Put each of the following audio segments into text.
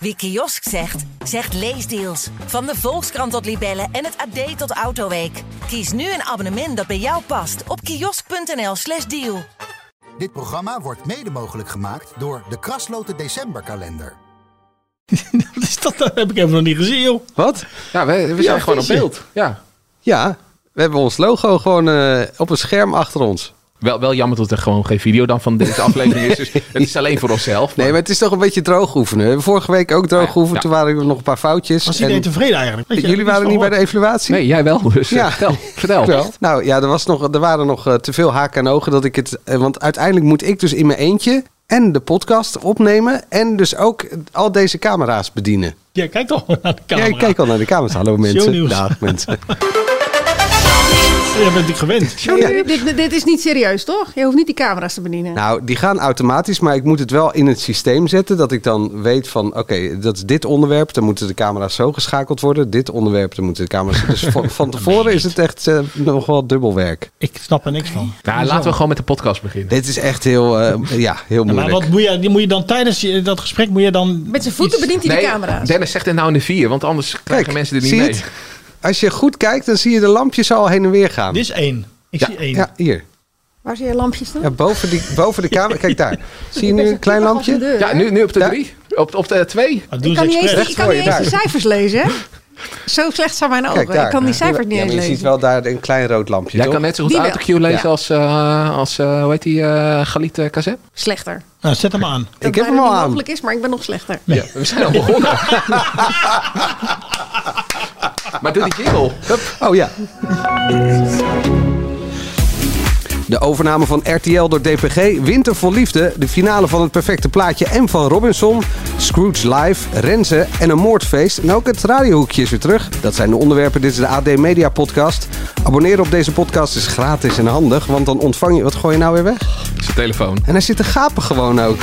Wie kiosk zegt, zegt leesdeals. Van de Volkskrant tot Libellen en het AD tot Autoweek. Kies nu een abonnement dat bij jou past op kiosk.nl/slash deal. Dit programma wordt mede mogelijk gemaakt door de Krasloten Decemberkalender. Wat is dat? Dat heb ik even nog niet gezien, joh. Wat? Ja, we, we zijn gewoon op beeld. Ja. Ja, we hebben ons logo gewoon eh, op een scherm achter ons. Wel, wel jammer dat er gewoon geen video dan van deze aflevering is. Dus het is alleen voor onszelf. Nee, maar het is toch een beetje droog oefenen. We hebben vorige week ook droog ja. Toen waren er nog een paar foutjes. Was iedereen En tevreden eigenlijk? Je, jullie waren niet bij de evaluatie? Nee, jij wel. Dus Ja. ja. vertel. vertel. Wel. Nou ja, er, was nog, er waren nog eh, te veel haken en ogen dat ik het. eh, want uiteindelijk moet ik dus in mijn eentje en de podcast opnemen. En dus ook al deze camera's bedienen. Ja, kijk toch naar de camera. Ja, ik kijk al naar de camera's. Hallo mensen. Dag mensen. Je bent natuurlijk gewend. Ja. Dit, dit is niet serieus, toch? Je hoeft niet die camera's te bedienen. Nou, die gaan automatisch, maar ik moet het wel in het systeem zetten. Dat ik dan weet van, oké, dat is dit onderwerp. Dan moeten de camera's zo geschakeld worden. Dit onderwerp, dan moeten de camera's... Dus van, van tevoren is het echt eh, nog wel dubbel werk. Ik snap er niks van. Nou, laten we gewoon met de podcast beginnen. Dit is echt heel, eh, ja, heel Ja, maar moeilijk. wat moet je, moet je dan tijdens je- dat gesprek moet je dan... Met zijn voeten iets- bedient hij Nee, de camera's. Dennis zegt het nou in de vier, want anders krijgen mensen er niet mee. het? Als je goed kijkt, dan zie je de lampjes al heen en weer gaan. Dit is één. Ik Ja. zie één. Ja, hier. Waar zie je lampjes dan? Ja, boven, die, boven de camera. Kijk daar. Zie je nu een klein lampje? deur, Ja, nu, nu op de Ja. drie. Op, op de twee. Doen Ik kan niet eens, ik kan niet eens de cijfers lezen, hè? Zo slecht zijn mijn ogen. Kijk daar. Ik kan die cijfers niet ja, eens maar je lezen. ziet wel daar een klein rood lampje, Jij toch? kan net zo goed Die wel. autocue lezen Ja. als, eh, als eh, hoe heet die, eh Galit uh, Kazem? Slechter. Nou, zet hem aan. Dat Ik heb hem al niet aan. mogelijk is, maar ik ben nog slechter. Ja, we zijn al begonnen. maar doe die jingle. Hup. Oh ja. De overname van RTL door DPG, Winter vol Liefde, de finale van het perfecte plaatje en van Robinson, Scrooge Live, Renze en een moordfeest. En ook het radiohoekje is weer terug. Dat zijn de onderwerpen. Dit is de AD Media Podcast. Abonneren op deze podcast is gratis en handig, want dan ontvang je... Wat gooi je nou weer weg? Zijn telefoon. En hij zit te gapen gewoon ook.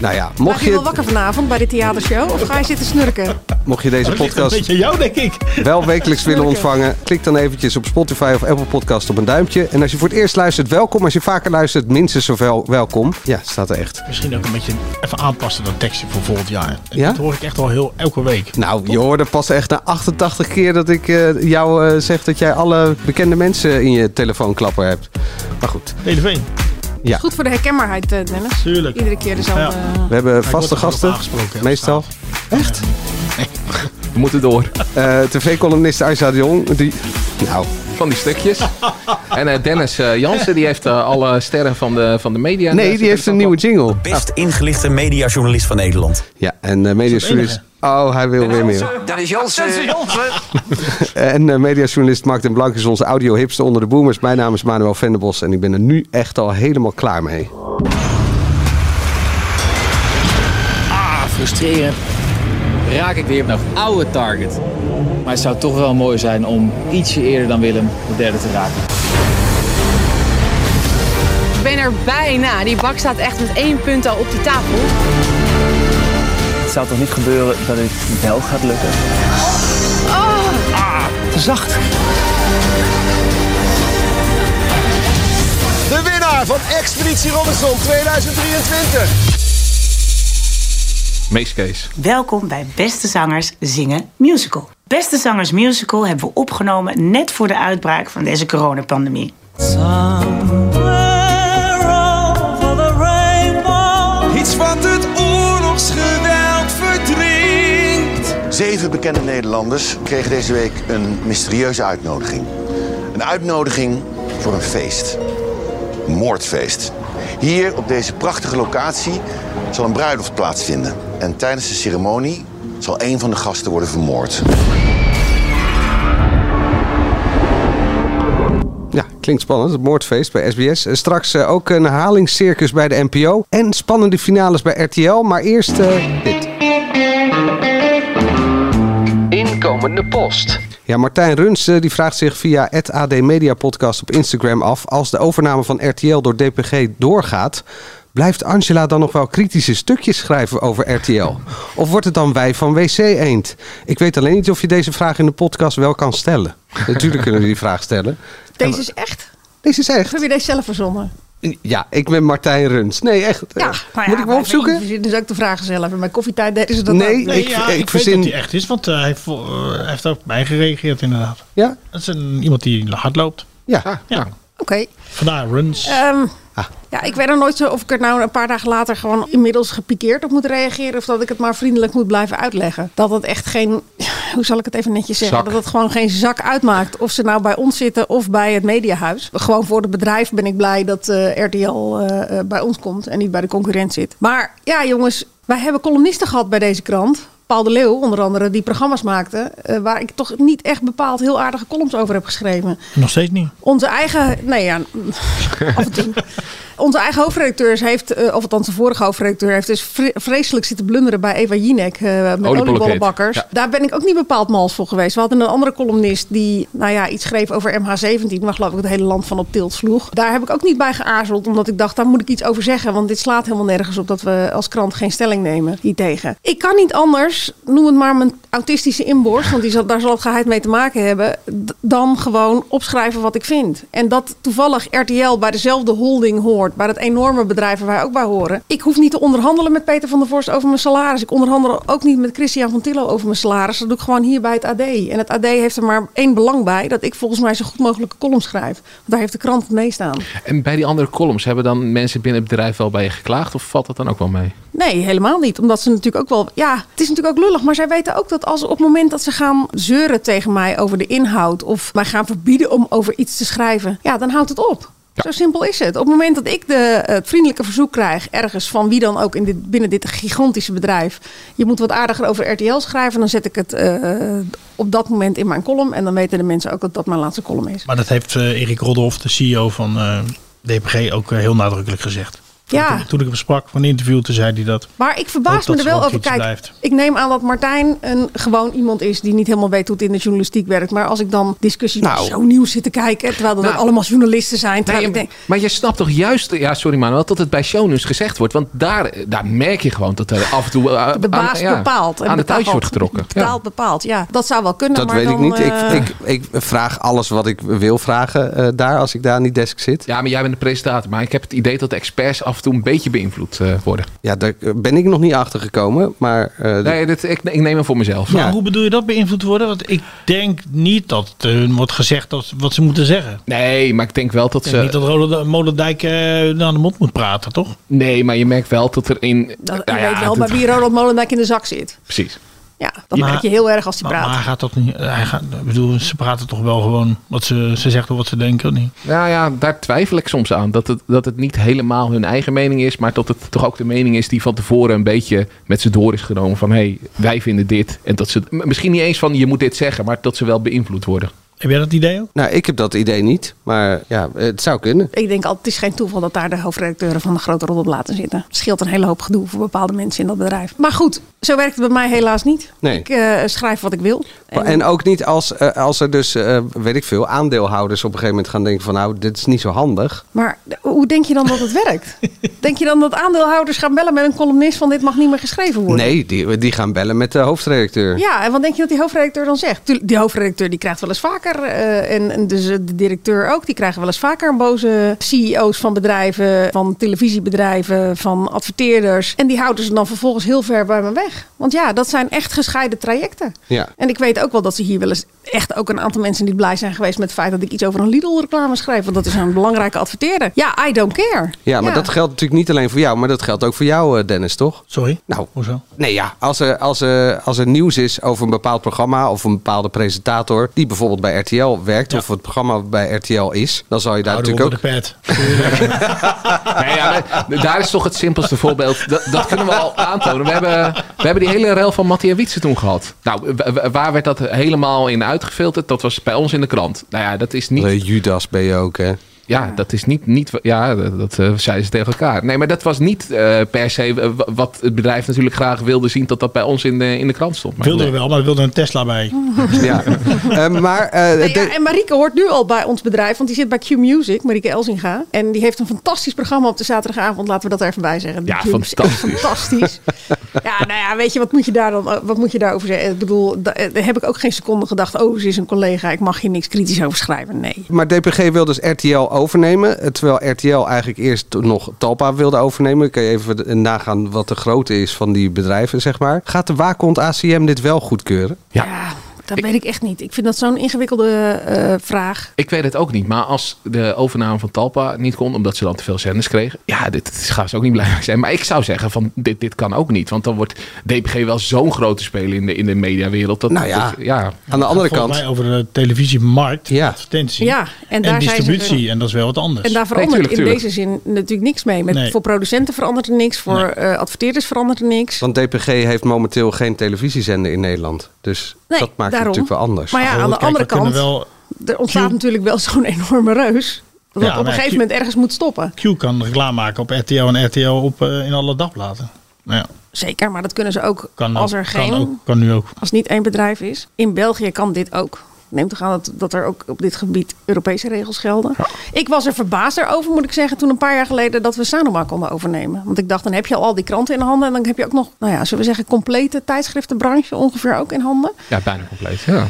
Nou ja, mocht je wel je, wakker vanavond bij de theatershow? Of ga je zitten snurken? mocht je deze een podcast jou, denk ik. wel wekelijks willen ontvangen, klik dan eventjes op Spotify of Apple Podcast op een duimpje. En als je voor het eerst luistert, welkom. Als je vaker luistert, minstens zoveel welkom. Ja, staat er echt. Misschien ook een beetje even aanpassen dat tekstje voor volgend jaar. Ja? Dat hoor ik echt al heel elke week. Nou, je hoorde pas echt na 88 keer dat ik eh, jou eh, zeg dat jij alle bekende mensen in je telefoonklapper hebt. Maar goed, TV. Ja. Goed voor de herkenbaarheid, eh, Dennis. Tuurlijk. Iedere keer dezelfde... Ja. We hebben vaste gasten, meestal. Echt? We moeten door. Eh TV-columnist Aisha de Jong, die... Nou, Van die stukjes. en eh, Dennis eh, Jansen, die heeft eh, alle sterren van de, van de media. nee, die heeft een nieuwe jingle. Best ingelichte mediajournalist van Nederland. Ja, en uh, mediajournalist... Oh, hij wil weer meer. Dat is Jansen. En uh, mediajournalist Mark den Blank is onze audio-hipster onder de boomers. Mijn naam is Manuel Venderbos en ik ben er nu echt al helemaal klaar mee. Ah, frustrerend. Raak ik weer op een oude target. Maar het zou toch wel mooi zijn om ietsje eerder dan Willem de derde te raken. Ik ben er bijna. Die bak staat echt met één punt al op de tafel. Het zou toch niet gebeuren dat het wel gaat lukken? Ah, te zacht. De winnaar van Expeditie Robinson 2023. Meeskees. Welkom bij Beste Zangers Zingen Musical. Beste Zangers Musical hebben we opgenomen net voor de uitbraak van deze coronapandemie. Iets wat het Zeven bekende Nederlanders kregen deze week een mysterieuze uitnodiging. Een uitnodiging voor een feest. Moordfeest. Hier op deze prachtige locatie zal een bruiloft plaatsvinden. En tijdens de ceremonie zal een van de gasten worden vermoord. Ja, klinkt spannend. Het moordfeest bij SBS. Uh, straks uh, ook een herhalingscircus bij de NPO. En spannende finales bij RTL. Maar eerst uh, dit. Post. Ja, Martijn Runs die vraagt zich via het AD Media Podcast op Instagram af... als de overname van RTL door DPG doorgaat... blijft Angela dan nog wel kritische stukjes schrijven over RTL? Of wordt het dan wij van WC Eend? Ik weet alleen niet of je deze vraag in de podcast wel kan stellen. Natuurlijk kunnen we die vraag stellen. Deze is echt? Deze is echt. Heb je deze zelf verzonnen? Ja, ik ben Martijn Runs. Nee, echt. Ja, nou ja, Moet ik me opzoeken? Dus dus ook de vragen zelf. En bij koffietijd deden ze dat Nee, ook. Nee, ik- ja, ik ik, verzin- weet dat hij echt is, want eh, hij, eh, hij heeft ook op mij gereageerd inderdaad. Ja? Dat is een, iemand die hard loopt. Ja. Ja. Oké. Vandaar runs. Ehm, Ah. Ja, ik weet er nooit zo of ik er nou een paar dagen later gewoon inmiddels gepikeerd op moet reageren. Of dat ik het maar vriendelijk moet blijven uitleggen. Dat het echt geen, hoe zal ik het even netjes zeggen? Zak. Dat het gewoon geen zak uitmaakt. Of ze nou bij ons zitten of bij het mediahuis. Gewoon voor het bedrijf ben ik blij dat eh, RTL eh, eh, bij ons komt en niet bij de concurrent zit. Maar ja, jongens, wij hebben columnisten gehad bij deze krant. Paul de Leeuw, onder andere, die programma's maakte. eh, waar ik toch niet echt bepaald heel aardige columns over heb geschreven. Nog steeds niet. Onze eigen, nee ja, af en toe. Onze eigen hoofdredacteur heeft, eh, of althans de vorige hoofdredacteur, heeft dus vre- vreselijk zitten blunderen bij Eva Jinek eh, met oliebollenbakkers. Ja. Daar ben ik ook niet bepaald mals voor geweest. We hadden een andere columnist die, nou ja, iets schreef over MH17, waar geloof ik het hele land van op tilt sloeg. Daar heb ik ook niet bij geaarzeld, omdat ik dacht, daar moet ik iets over zeggen, want dit slaat helemaal nergens op dat we als krant geen stelling nemen hiertegen. Ik kan niet anders, noem het maar mijn autistische inborst, want die zal, daar zal het geheid mee te maken hebben, dan gewoon opschrijven wat ik vind. En dat toevallig RTL bij dezelfde holding hoort, bij dat enorme bedrijf waar wij ook bij horen. Ik hoef niet te onderhandelen met Peter van der Vorst over mijn salaris. Ik onderhandel ook niet met Christian van Tillo over mijn salaris. Dat doe ik gewoon hier bij het AD. En het AD heeft er maar één belang bij, dat ik volgens mij zo goed mogelijke column schrijf. Want daar heeft de krant het mee staan. En bij die andere columns, hebben dan mensen binnen het bedrijf wel bij je geklaagd? Of valt dat dan ook wel mee? Nee, helemaal niet. Omdat ze natuurlijk ook wel. Ja, het is natuurlijk ook lullig. Maar zij weten ook dat als op het moment dat ze gaan zeuren tegen mij over de inhoud. of mij gaan verbieden om over iets te schrijven. ja, dan houdt het op. Zo simpel is het. Op het moment dat ik de, het vriendelijke verzoek krijg, ergens van wie dan ook in dit, binnen dit gigantische bedrijf. je moet wat aardiger over RTL schrijven. dan zet ik het eh, op dat moment in mijn column. En dan weten de mensen ook dat dat mijn laatste column is. Maar dat heeft eh, Erik Rodolf, de CEO van eh, DPG, ook heel nadrukkelijk gezegd. Toen, Ja. ik, toen ik hem sprak van een interview, toen zei hij dat. Maar ik verbaas me er wel over. Kijk, ik neem aan dat Martijn een gewoon iemand is die niet helemaal weet hoe het in de journalistiek werkt. Maar als ik dan discussies Nou. zo nieuws zit te kijken, terwijl dat Nou. allemaal journalisten zijn. Terwijl Nee, ik denk, maar je snapt toch juist, ja sorry man, dat het bij shownieuws gezegd wordt. Want daar, daar merk je gewoon dat er af en toe de baas aan, ja, bepaalt. en aan de touwtje wordt getrokken. Ja. Bepaalt, ja. Dat zou wel kunnen. Dat maar weet ik dan, niet. Ik, eh, ik, ik vraag alles wat ik wil vragen eh, daar als ik daar aan die desk zit. Ja, maar jij bent de presentator. Maar ik heb het idee dat de experts af en toe een beetje beïnvloed eh, worden. Ja, daar ben ik nog niet achter gekomen. Maar eh, Nee, dit, ik, ik neem hem voor mezelf. Maar hoe bedoel je dat beïnvloed worden? Want ik denk niet dat er hun wordt gezegd dat, wat ze moeten zeggen. Nee, maar ik denk wel dat Ik denk ze... niet dat Roland Molendijk eh, naar de mond moet praten, toch? Nee, maar je merkt wel dat er in... dat, je Nou ja, weet wel bij wie Ronald Molendijk in de zak zit. Precies. Ja, dat Maar- merk je heel erg als hij Maar, praat. maar gaat dat niet? Hij gaat, ik bedoel, ze praten toch wel gewoon wat ze, ze zegt of wat ze denken, of niet? Nou ja, daar twijfel ik soms aan. Dat het, dat het niet helemaal hun eigen mening is, maar dat het toch ook de mening is die van tevoren een beetje met ze door is genomen. Van hé, hey, wij vinden dit. En dat ze misschien niet eens van je moet dit zeggen, maar dat ze wel beïnvloed worden. Heb jij dat idee ook? Nou, ik heb dat idee niet. Maar ja, het zou kunnen. Ik denk altijd, het is geen toeval dat daar de hoofdredacteuren van de grote roddelbladen zitten. Het scheelt een hele hoop gedoe voor bepaalde mensen in dat bedrijf. Maar goed, zo werkt het bij mij helaas niet. Nee. Ik eh, schrijf wat ik wil. En, ook niet als, eh, als er dus, eh, weet ik veel, aandeelhouders op een gegeven moment gaan denken van nou, dit is niet zo handig. Maar hoe denk je dan dat het werkt? Denk je dan dat aandeelhouders gaan bellen met een columnist van dit mag niet meer geschreven worden? Nee, die, die gaan bellen met de hoofdredacteur. Ja, en wat denk je dat die hoofdredacteur dan zegt? Die hoofdredacteur die krijgt wel eens vaker, en, en dus de directeur ook, die krijgen wel eens vaker een boze CEO's van bedrijven, van televisiebedrijven, van adverteerders. En die houden ze dan vervolgens heel ver bij me weg. Want ja, dat zijn echt gescheiden trajecten. Ja. En ik weet ook wel dat ze hier wel eens echt ook een aantal mensen niet blij zijn geweest met het feit dat ik iets over een Lidl-reclame schreef. Want dat is een belangrijke adverteerder. Ja, I don't care. Ja, maar dat geldt natuurlijk niet alleen voor jou, maar dat geldt ook voor jou, eh, Dennis, toch? Sorry? Nou, Hoezo? nee ja, als er, als, er, als er nieuws is over een bepaald programma of een bepaalde presentator die bijvoorbeeld bij RTL werkt of het programma bij RTL is, dan zal je daar Houden natuurlijk onder ook... de pet. Nee, ja, maar daar is toch het simpelste voorbeeld. Dat, dat kunnen we al aantonen. We hebben, we hebben die hele rel van Mattia Wietse toen gehad. Nou, waar werd dat helemaal in uitgefilterd? Dat was bij ons in de krant. Nou ja, dat is niet... Judas ben je ook, hè? Ja, dat is niet, niet ja, dat, dat eh, zeiden ze tegen elkaar. Nee, maar dat was niet eh, per se eh, wat het bedrijf natuurlijk graag wilde zien dat dat bij ons in de, in de krant stond. Maar we wel, maar wilde een Tesla bij. Ja. Eh, maar eh, Nee, de- ja, en Marieke hoort nu al bij ons bedrijf, want die zit bij Q Music, Marieke Elzinga. En die heeft een fantastisch programma op de zaterdagavond, laten we dat er even bij zeggen. Ja, Q fantastisch. fantastisch. ja, nou ja, weet je, wat moet je, daar dan, wat moet je daarover zeggen? Ik bedoel, da- daar heb ik ook geen seconde gedacht, oh, ze is een collega, ik mag hier niks kritisch over schrijven. Nee. Maar DPG wil dus RTL overnemen. eh, Terwijl RTL eigenlijk eerst nog Talpa wilde overnemen. Kun je even nagaan wat de grootte is van die bedrijven, zeg maar. Gaat de waakhond ACM dit wel goedkeuren? Ja. Dat weet ik echt niet. Ik vind dat zo'n ingewikkelde eh, vraag. Ik weet het ook niet. Maar als de overname van Talpa niet kon, omdat ze dan te veel zenders kregen. Ja, dit gaan ze ook niet blij mee zijn. Maar ik zou zeggen van dit, dit kan ook niet. Want dan wordt DPG wel zo'n grote speler in de, in de mediawereld. Dat, Nou ja, dat- ja. Aan de andere kant... mij over de televisiemarkt, Ja. advertentie Ja, en daar zijn ze distributie. er- En dat is wel wat anders. En daar verandert in deze zin natuurlijk niks mee. Met, Nee. Voor producenten verandert er niks. Voor eh, adverteerders verandert er niks. Want DPG heeft momenteel geen televisiezender in Nederland. Dus Nee, dat maakt daarom. het natuurlijk wel anders. Maar ja, aan de Kijk, andere kant, wel- er ontstaat natuurlijk wel zo'n enorme reus. Dat Ja, het op een gegeven Q- moment ergens moet stoppen. Q kan reclame maken op RTL en RTL op, eh, in alle dagbladen. Nou ja, Zeker, maar dat kunnen ze ook kan, als ook, er kan, geen... ook, kan nu ook. Als niet één bedrijf is. In België kan dit ook. Neem toch aan dat, dat er ook op dit gebied Europese regels gelden. Ik was er verbaasd erover, moet ik zeggen, toen een paar jaar geleden dat we Sanoma konden overnemen. Want ik dacht, dan heb je al al die kranten in handen. En dan heb je ook nog, nou ja, zullen we zeggen, complete tijdschriftenbranche ongeveer ook in handen. ja, bijna compleet. Ja.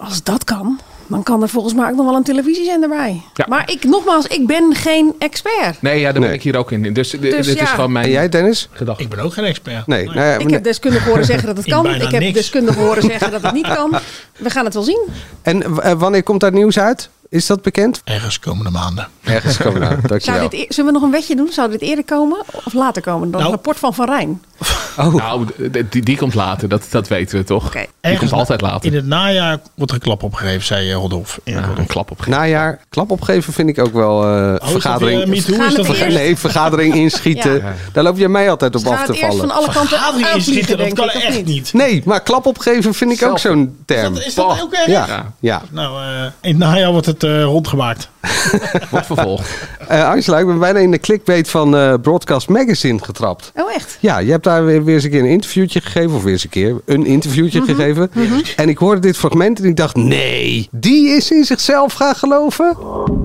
Als dat kan, dan kan er volgens mij ook nog wel een televisiezender bij. Ja. Maar ik, nogmaals, ik ben geen expert. Nee, ja, daar ben ik hier ook in. Dus, dit is gewoon mijn En jij, Dennis? gedachte. Ik ben ook geen expert. Nee. nou ja, Ik heb deskundigen horen zeggen dat het kan. Ik heb niks. deskundigen horen zeggen dat het niet kan. We gaan het wel zien. En eh, wanneer komt daar nieuws uit? Is dat bekend? Ergens komende maanden. Ergens komen nou, Zou dankjewel. dit, e- zullen we nog een wetje doen? Zou dit eerder komen of later komen? Dan Nou. een rapport van Van Rijn. Nou, d- die, die komt later. Dat, dat weten we toch? Die Ergens komt altijd later. In het najaar wordt er een klap opgegeven, zei eh, Rodolf. In Rodolf. Een klap op. Najaar, klap opgeven vind ik ook wel eh dat vergadering. weer MeToo? Is Gaan dat verge- eerst- Nee, vergadering inschieten. Ja. Daar loop jij mij altijd op Ze af te vallen. van alle kanten Vergadering inschieten, dat kan echt niet? Nee, maar klap opgeven vind ik ook zo'n term. Is dat ook erg? Ja, ja. Nou, eh, in het najaar wordt het eh, rondgemaakt. Wordt vervolgd. Eh, Angela, ik ben bijna in de clickbait van eh, Broadcast Magazine getrapt. Oh, echt? Ja, je hebt daar weer, weer eens een keer een interviewtje gegeven. Of weer eens een keer een interviewtje Mhm, gegeven. En ik hoorde dit fragment en ik dacht, nee, die is in zichzelf gaan geloven.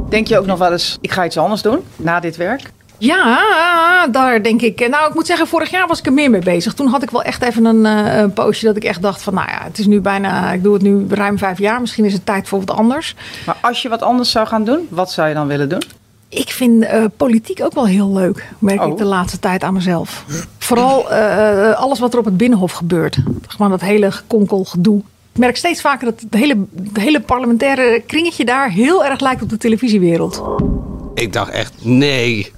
Denk je ook nog wel eens, ik ga iets anders doen na dit werk? Ja, daar denk ik. Nou, ik moet zeggen, vorig jaar was ik er meer mee bezig. Toen had ik wel echt even een, eh, een poosje dat ik echt dacht van, nou ja, het is nu bijna, ik doe het nu ruim vijf jaar. Misschien is het tijd voor wat anders. Maar als je wat anders zou gaan doen, wat zou je dan willen doen? Ik vind eh, politiek ook wel heel leuk, merk ik de laatste tijd aan mezelf. Vooral eh, alles wat er op het Binnenhof gebeurt. Gewoon dat hele gekonkel gedoe. Ik merk steeds vaker dat het hele, het hele parlementaire kringetje daar heel erg lijkt op de televisiewereld. Ik dacht echt, nee.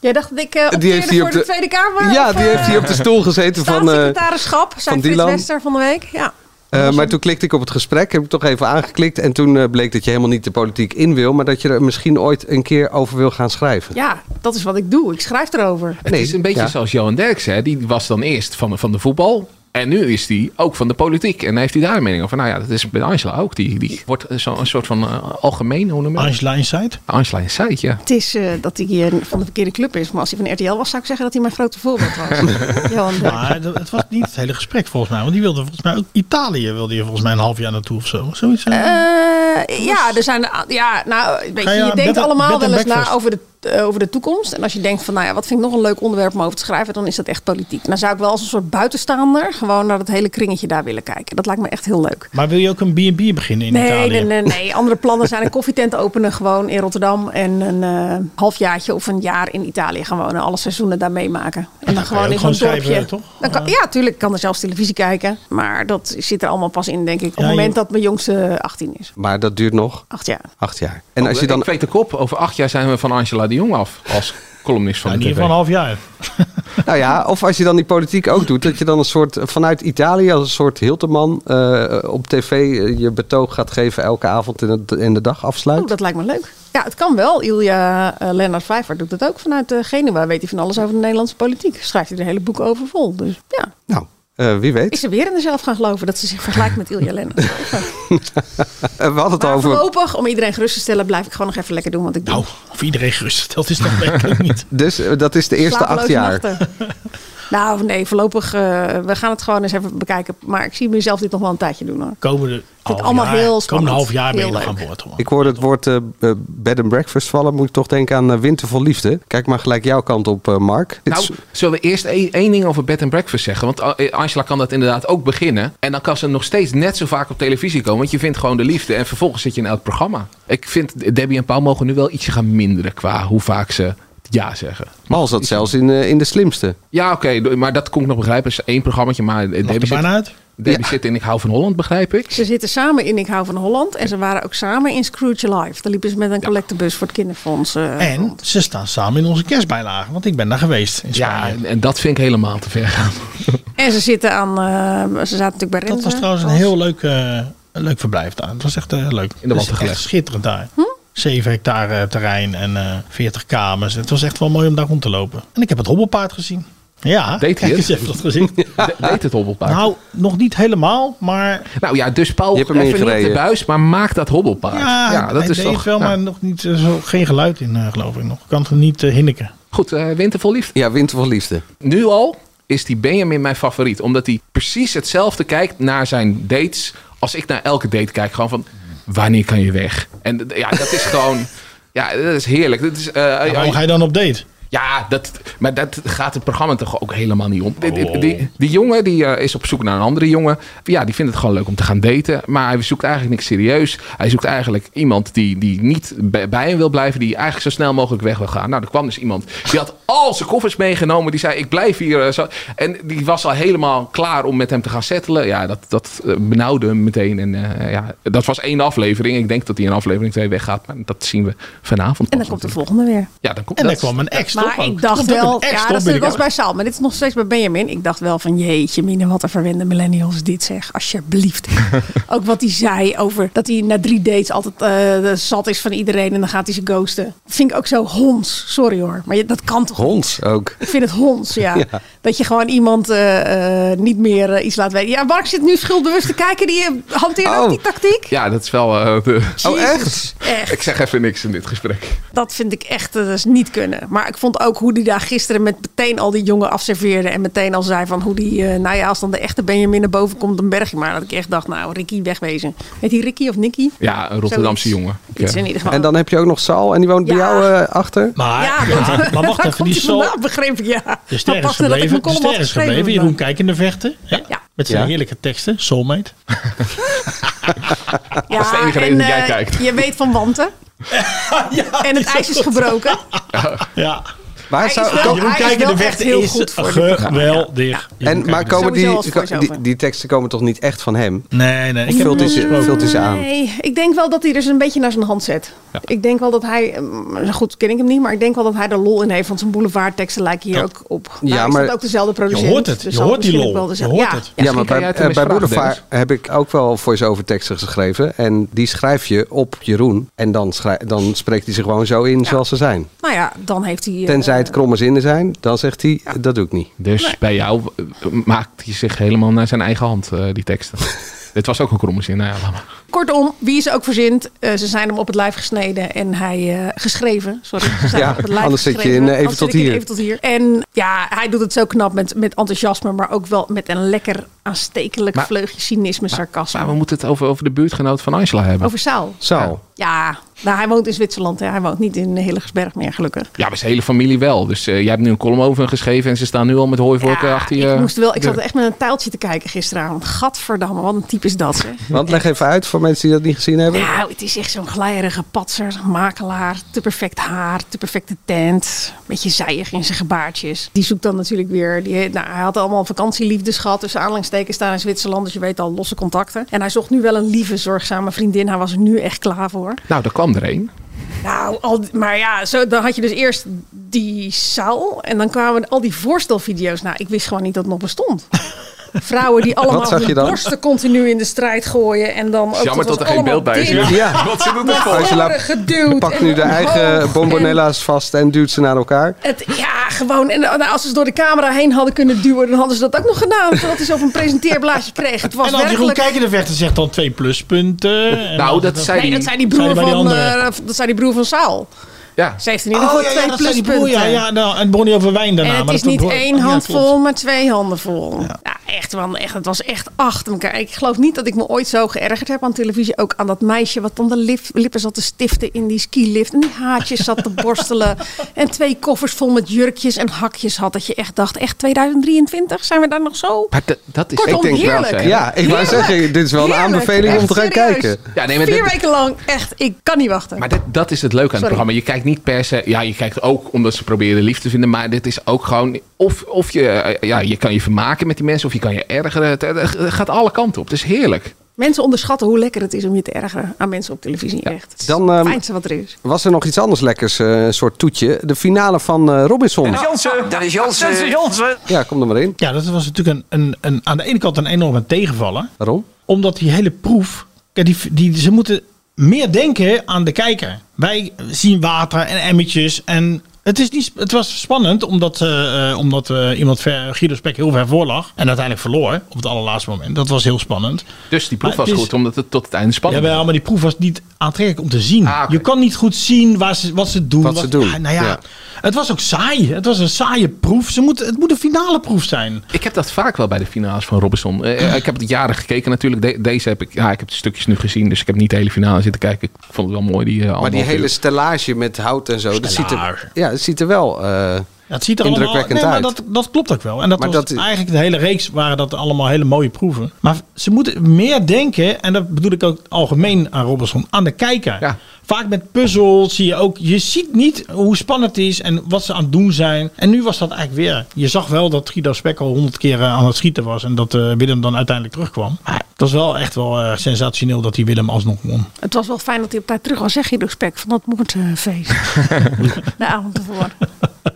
Jij dacht dat ik uh, Die heeft hier voor op de, de- Tweede Kamer? Ja, of, die eh, heeft hier op de stoel gezeten van... eh, Staatssecretarischap, zei van. Wester van de week. Ja. Eh, maar toen klikte ik op het gesprek, heb ik toch even aangeklikt. En toen eh, bleek dat je helemaal niet de politiek in wil, maar dat je er misschien ooit een keer over wil gaan schrijven. ja, dat is wat ik doe. Ik schrijf erover. Het is een beetje ja. zoals Johan Derksen. hè. Die was dan eerst van, van de voetbal. En nu is hij ook van de politiek. En heeft hij daar een mening over. Nou ja, dat is bij Angela ook. Die, die wordt zo, een soort van eh, algemeen, hoe noem je dat? Angela Insight? Angela Insight, ja. Het is eh, dat hij hier van de verkeerde club is. Maar als hij van RTL was, zou ik zeggen dat hij mijn grote voorbeeld was. Johan. Maar het was niet het hele gesprek volgens mij. Want die wilde volgens mij ook Italië wilde je volgens mij een half jaar naartoe of zo. Zoiets. eh. Eh, ja, er zijn. Ja, nou, weet je, je denkt bed- allemaal bed wel eens na over de, eh, over de toekomst. En als je denkt van, nou ja, wat vind ik nog een leuk onderwerp om over te schrijven, dan is dat echt politiek. Dan zou ik wel als een soort buitenstaander gewoon naar het hele kringetje daar willen kijken. Dat lijkt me echt heel leuk. Maar wil je ook een B&B beginnen in Nee, Italië? nee, nee, nee. Andere plannen zijn een koffietent openen gewoon in Rotterdam. En een eh halfjaartje of een jaar in Italië gaan wonen. Alle seizoenen daar meemaken. En dan gewoon in zo'n dorpje. schrijven, toch? Dan kan, ja, tuurlijk. Ik kan er zelfs televisie kijken. Maar dat zit er allemaal pas in, denk ik. Op het Ja, moment je- dat mijn jongste 18 is. Maar dat duurt nog Acht jaar. acht jaar. En als je dan... Ik weet de kop. Over acht jaar zijn we van Angela de Jong af. Als columnist van Ja, in de ieder tv. geval een half jaar. Nou ja, of als je dan die politiek ook doet, dat je dan een soort vanuit Italië als een soort Hilterman eh, op tv eh, je betoog gaat geven elke avond in, het, in de dag afsluit. Oh, dat lijkt me leuk. Ja, het kan wel. Ilja uh, Lennart Vijver doet het ook vanuit uh, Genua. Weet hij van alles over de Nederlandse politiek. Schrijft hij er hele boeken over vol. Dus ja. Nou, uh, wie weet. Is ze weer in zichzelf gaan geloven dat ze zich vergelijkt met Ilja Lennart? we hadden het maar over. voorlopig, om iedereen gerust te stellen, blijf ik gewoon nog even lekker doen wat ik doe. Nou, of iedereen geruststeld is dat werkelijk niet. Dus uh, dat is de eerste acht jaar. Nou, nee, voorlopig. eh, we gaan het gewoon eens even bekijken. Maar ik zie mezelf dit nog wel een tijdje doen hoor. Half allemaal jaar, heel komende spannend. half jaar ben je Heel nog aan boord. Hoor. Ik hoorde het woord eh, eh, bed and breakfast vallen. Moet ik toch denken aan Winter vol Liefde. Kijk maar gelijk jouw kant op, eh, Mark. Nou, zullen we eerst één ding over bed and breakfast zeggen? Want Angela kan dat inderdaad ook beginnen. En dan kan ze nog steeds net zo vaak op televisie komen. Want je vindt gewoon de liefde. En vervolgens zit je in elk programma. Ik vind Debbie en Paul mogen nu wel ietsje gaan minderen qua hoe vaak ze ja zeggen. Mal zat zelfs in, eh, in de slimste. Ja, oké. maar dat kon ik nog begrijpen. Het is één programmaatje. Maar eh, Debbie, er zit, bijna uit? Debbie zit in Ik hou van Holland, begrijp ik. Ze zitten samen in Ik hou van Holland. En ze waren ook samen in Scrooge Live. Daar liepen ze met een collectebus voor het kinderfonds. eh, En ze staan samen in onze kerstbijlage. Want ik ben daar geweest in Ja, Spanje. en, en dat vind ik helemaal te ver gaan. En ze zitten aan. eh, ze zaten natuurlijk bij dat Renze. was trouwens een heel leuk, eh, een leuk verblijf daar. Het was echt leuk. In de Het is watten gelegd. echt schitterend daar. Hm? 7 hectare terrein en eh 40 kamers. Het was echt wel mooi om daar rond te lopen. En ik heb het hobbelpaard gezien. Ja, Deed hij kijk het? eens even dat gezien. De- deed het hobbelpaard? Nou, nog niet helemaal, maar Nou ja, dus Paul, Je hebt hem even niet op de buis, maar maak dat hobbelpaard. ja, dat hij is deed toch het wel, ja. maar nog niet, eh, zo, geen geluid in, eh, geloof ik nog. Ik kan het niet hinniken. Goed, eh Winter vol liefde. Ja, Winter vol Liefde. Nu al is die Benjamin mijn favoriet. Omdat hij precies hetzelfde kijkt naar zijn dates. Als ik naar elke date kijk. Gewoon van, wanneer kan je weg? En eh, ja, dat is gewoon... Ja, dat is heerlijk. Dat is, eh, Waarom ga je dan op date? Ja, dat, maar dat gaat het programma toch ook helemaal niet om. Die, die, Oh. die, die jongen die eh, is op zoek naar een andere jongen. Ja, die vindt het gewoon leuk om te gaan daten. Maar hij zoekt eigenlijk niks serieus. Hij zoekt eigenlijk iemand die, die niet bij hem wil blijven. Die eigenlijk zo snel mogelijk weg wil gaan. Nou, er kwam dus iemand. Die had al zijn koffers meegenomen. Die zei, ik blijf hier. eh, zo. En die was al helemaal klaar om met hem te gaan settelen. Ja, dat, dat eh, benauwde hem meteen. En ja, dat was één aflevering. Ik denk dat hij in aflevering 2 weggaat. Maar dat zien we vanavond. En dan komt de volgende weer. Ja, dan komt En daar kwam een ex, toch? Maar ook? ik dacht ook wel, ja, dat, was bij Saal, maar dit is nog steeds bij Benjamin. Ik dacht wel van jeetje, mine, wat een verwende millennials dit zeg, alsjeblieft. Ook wat hij zei over dat hij na drie dates altijd eh, zat is van iedereen en dan gaat hij ze ghosten. Vind ik ook zo hons, sorry hoor, maar je- dat kan toch Hond ook. Ik vind het hons, ja. Ja. Dat je gewoon iemand eh, eh, niet meer iets laat weten. Ja, Mark zit nu schuldbewust te kijken. Die hanteert ook Oh. die tactiek. Ja, dat is wel... de... Oh, echt? Echt. Ik zeg even niks in dit gesprek. Dat vind ik echt dat is niet kunnen. Maar ik vond ook hoe die daar gisteren met meteen al die jongen afserveerde. En meteen al zei van hoe die, eh, nou ja, als dan de echte Benjamin naar boven komt, dan berg je maar. Dat ik echt dacht, nou, Ricky wegwezen. Heet hij Ricky of Nicky? Ja, een Rotterdamse Zoiets. jongen. Iets in ieder geval. En dan heb je ook nog Saul en die woont bij jou eh, achter. Maar, Ja, ja, dat- maar wacht even, die vandaan, begreep ik, ja. de ster is gebleven. De ster is gebleven. Jeroen Kijk in de vechten. Ja. Ja. Met zijn Ja. heerlijke teksten. Soulmate. Ja, Dat is de enige en, reden dat jij eh, kijkt. Je weet van wanten. en het ijs is gebroken. Ja. Maar Hij zou, is wel- kom- Jeroen hij is Kijk in de heel is ja. geweldig. En, maar komen die, die, die teksten komen toch niet echt van hem? Nee, nee. Ik Vult hij ze, gesproken. vult hij ze aan? Nee, ik denk wel dat hij er dus een beetje naar zijn hand zet. Ik denk wel dat hij, mm, goed ken ik hem niet, maar ik denk wel dat hij er lol in heeft. Want zijn boulevardteksten lijken hier ook op. Ja, Nou, is maar dat ook dezelfde producent. hoort het. Je dus hoort die lol. wel Je hoort ja, het. Ja, Ja, maar bij, Boulevard heb ik ook wel voice-over teksten geschreven. En die schrijf je op Jeroen. En dan, dan spreekt hij ze gewoon zo in zoals ze zijn. Nou ja, dan heeft hij... Tenzij kromme zinnen zijn, dan zegt hij, dat doe ik niet. Dus bij jou eh, maakt hij zich helemaal naar zijn eigen hand, eh, die teksten. Dit was ook een kromme zin. Nou ja, laat maar. Kortom, wie ze ook verzint, eh, ze zijn hem op het lijf gesneden en hij eh, geschreven. Sorry, ze zijn Ja, op het lijf anders zit je geschreven. in, eh, Even Anders tot zit ik in hier. Even tot hier. En ja, hij doet het zo knap met, met enthousiasme, maar ook wel met een lekker aanstekelijk Maar- vleugje cynisme, sarcasme. Maar we moeten het over, over de buurtgenoot van Angela hebben. Over Saul. Zo. Ja, nou, hij woont in Zwitserland. Hè. Hij woont niet in Hillegersberg meer, gelukkig. Ja, maar zijn hele familie wel. Dus jij hebt nu een column over hem geschreven en ze staan nu al met hooivorken Ja, achter je. ik, moest wel, ik zat echt met een tijltje te kijken gisteravond. Gadverdamme, wat een type is dat, zeg. Want leg even uit voor mensen die dat niet gezien hebben. Nou, het is echt zo'n glijerige patser, makelaar. Te perfect haar, te perfecte tent. Beetje zijig in zijn gebaartjes. Die zoekt dan natuurlijk weer... Die, nou, hij had allemaal vakantieliefdes gehad. Tussen aanhalingstekens daar in Zwitserland. Dus je weet al, losse contacten. En hij zocht nu wel een lieve, zorgzame vriendin. Hij was er nu echt klaar voor. Nou, daar kwam er een. Nou, al, maar ja, zo, dan had je dus eerst die zaal. En dan kwamen al die voorstelvideo's. Nou, ik wist gewoon niet dat het nog bestond. Vrouwen die allemaal zag je hun borsten continu in de strijd gooien. En dan ook Jammer dat er geen beeld bij is. Ja. Wat zit er voor? Geduwd. Pakt nu de eigen bombonella's vast en duwt ze naar elkaar. Het, ja, gewoon. En nou, als ze ze door de camera heen hadden kunnen duwen, dan hadden ze dat ook nog gedaan. Zodat hij zo een presenteerblaadje kreeg. Het was En als werkelijk... Kijk in de vechten zegt dan twee pluspunten. En Nou, dat zei Nee, die. dat zei die zei broer van, eh, dat zei die broer van Saal. Ja. Ze heeft in ieder geval Oh, ja, ja, twee die pluspunten. ja, ja, nou, en het begon niet over wijn daarna. En het maar is niet één ja, hand vol, maar twee handen vol. Ja. echt, man, echt, het was echt achter elkaar. Ik geloof niet dat ik me ooit zo geërgerd heb aan televisie. Ook aan dat meisje wat dan de lippen zat te stiften in die skilift. En die haartjes zat te borstelen. En twee koffers vol met jurkjes en hakjes had. Dat je echt dacht, echt 2023? Zijn we daar nog zo? Maar dat, is Kortom, ik denk heerlijk. wel. Ja, ik wou zeggen, dit is wel een aanbeveling om te gaan serieus. kijken. Ja, nee, maar Vier dit- weken lang, echt, ik kan niet wachten. Maar dat, dat is het leuke aan het programma. Je kijkt niet per se... Ja, je kijkt ook omdat ze proberen lief te vinden. Maar dit is ook gewoon... Of, of je, eh, ja, je kan je vermaken met die mensen. Of je kan je ergeren. Het, het gaat alle kanten op. Het is heerlijk. Mensen onderschatten hoe lekker het is om je te ergeren aan mensen op televisie. Echt. Het is Dan, het ehm, fijnste wat er is. Was er nog iets anders lekkers, eh, een soort toetje? De finale van eh, Robinson. Jansen, dat is Jansen. Jansen. Ja, kom er maar in. Ja, dat was natuurlijk een, een, een, aan de ene kant een enorme tegenvaller. Waarom? Omdat die hele proef, kijk, die, die, ze moeten meer denken aan de kijker. Wij zien water en emmertjes en het, is niet, het was spannend omdat, eh, eh, omdat eh, iemand ver, Guido Spek heel ver voor lag. En uiteindelijk verloor op het allerlaatste moment. Dat was heel spannend. Dus die proef Maar was is- goed. Omdat het tot het einde spannend was. maar die proef was niet aantrekkelijk om te zien. Ah. Je kan niet goed zien waar ze, wat ze doen. Wat ze doen, Ja, nou ja, ja. het was ook saai. Het was een saaie proef. Ze moet, het moet een finale proef zijn. Ik heb dat vaak wel bij de finales van Robinson. Ik heb het jaren gekeken natuurlijk. De- deze heb ik... Ja, ik heb de stukjes nu gezien. Dus ik heb niet de hele finale zitten kijken. Ik vond het wel mooi. Die, Maar die hele stellage met hout en zo, dat ziet er, ja, dat ziet er wel eh, Ja, het ziet er allemaal, indrukwekkend nee, maar uit. dat, dat klopt ook wel. En dat Maar was dat eigenlijk de hele reeks waren dat allemaal hele mooie proeven. Maar ze moeten meer denken, en dat bedoel ik ook algemeen aan Robinson, aan de kijker. Ja. Vaak met puzzels zie je ook, je ziet niet hoe spannend het is en wat ze aan het doen zijn. En nu was dat eigenlijk weer. Je zag wel dat Guido Spek al honderd keer eh, aan het schieten was en dat eh, Willem dan uiteindelijk terugkwam. Maar het was wel echt wel eh, sensationeel dat hij Willem alsnog won. Het was wel fijn dat hij op tijd terug was, zeg Guido Spek, van dat moordfeest. de avond ervoor.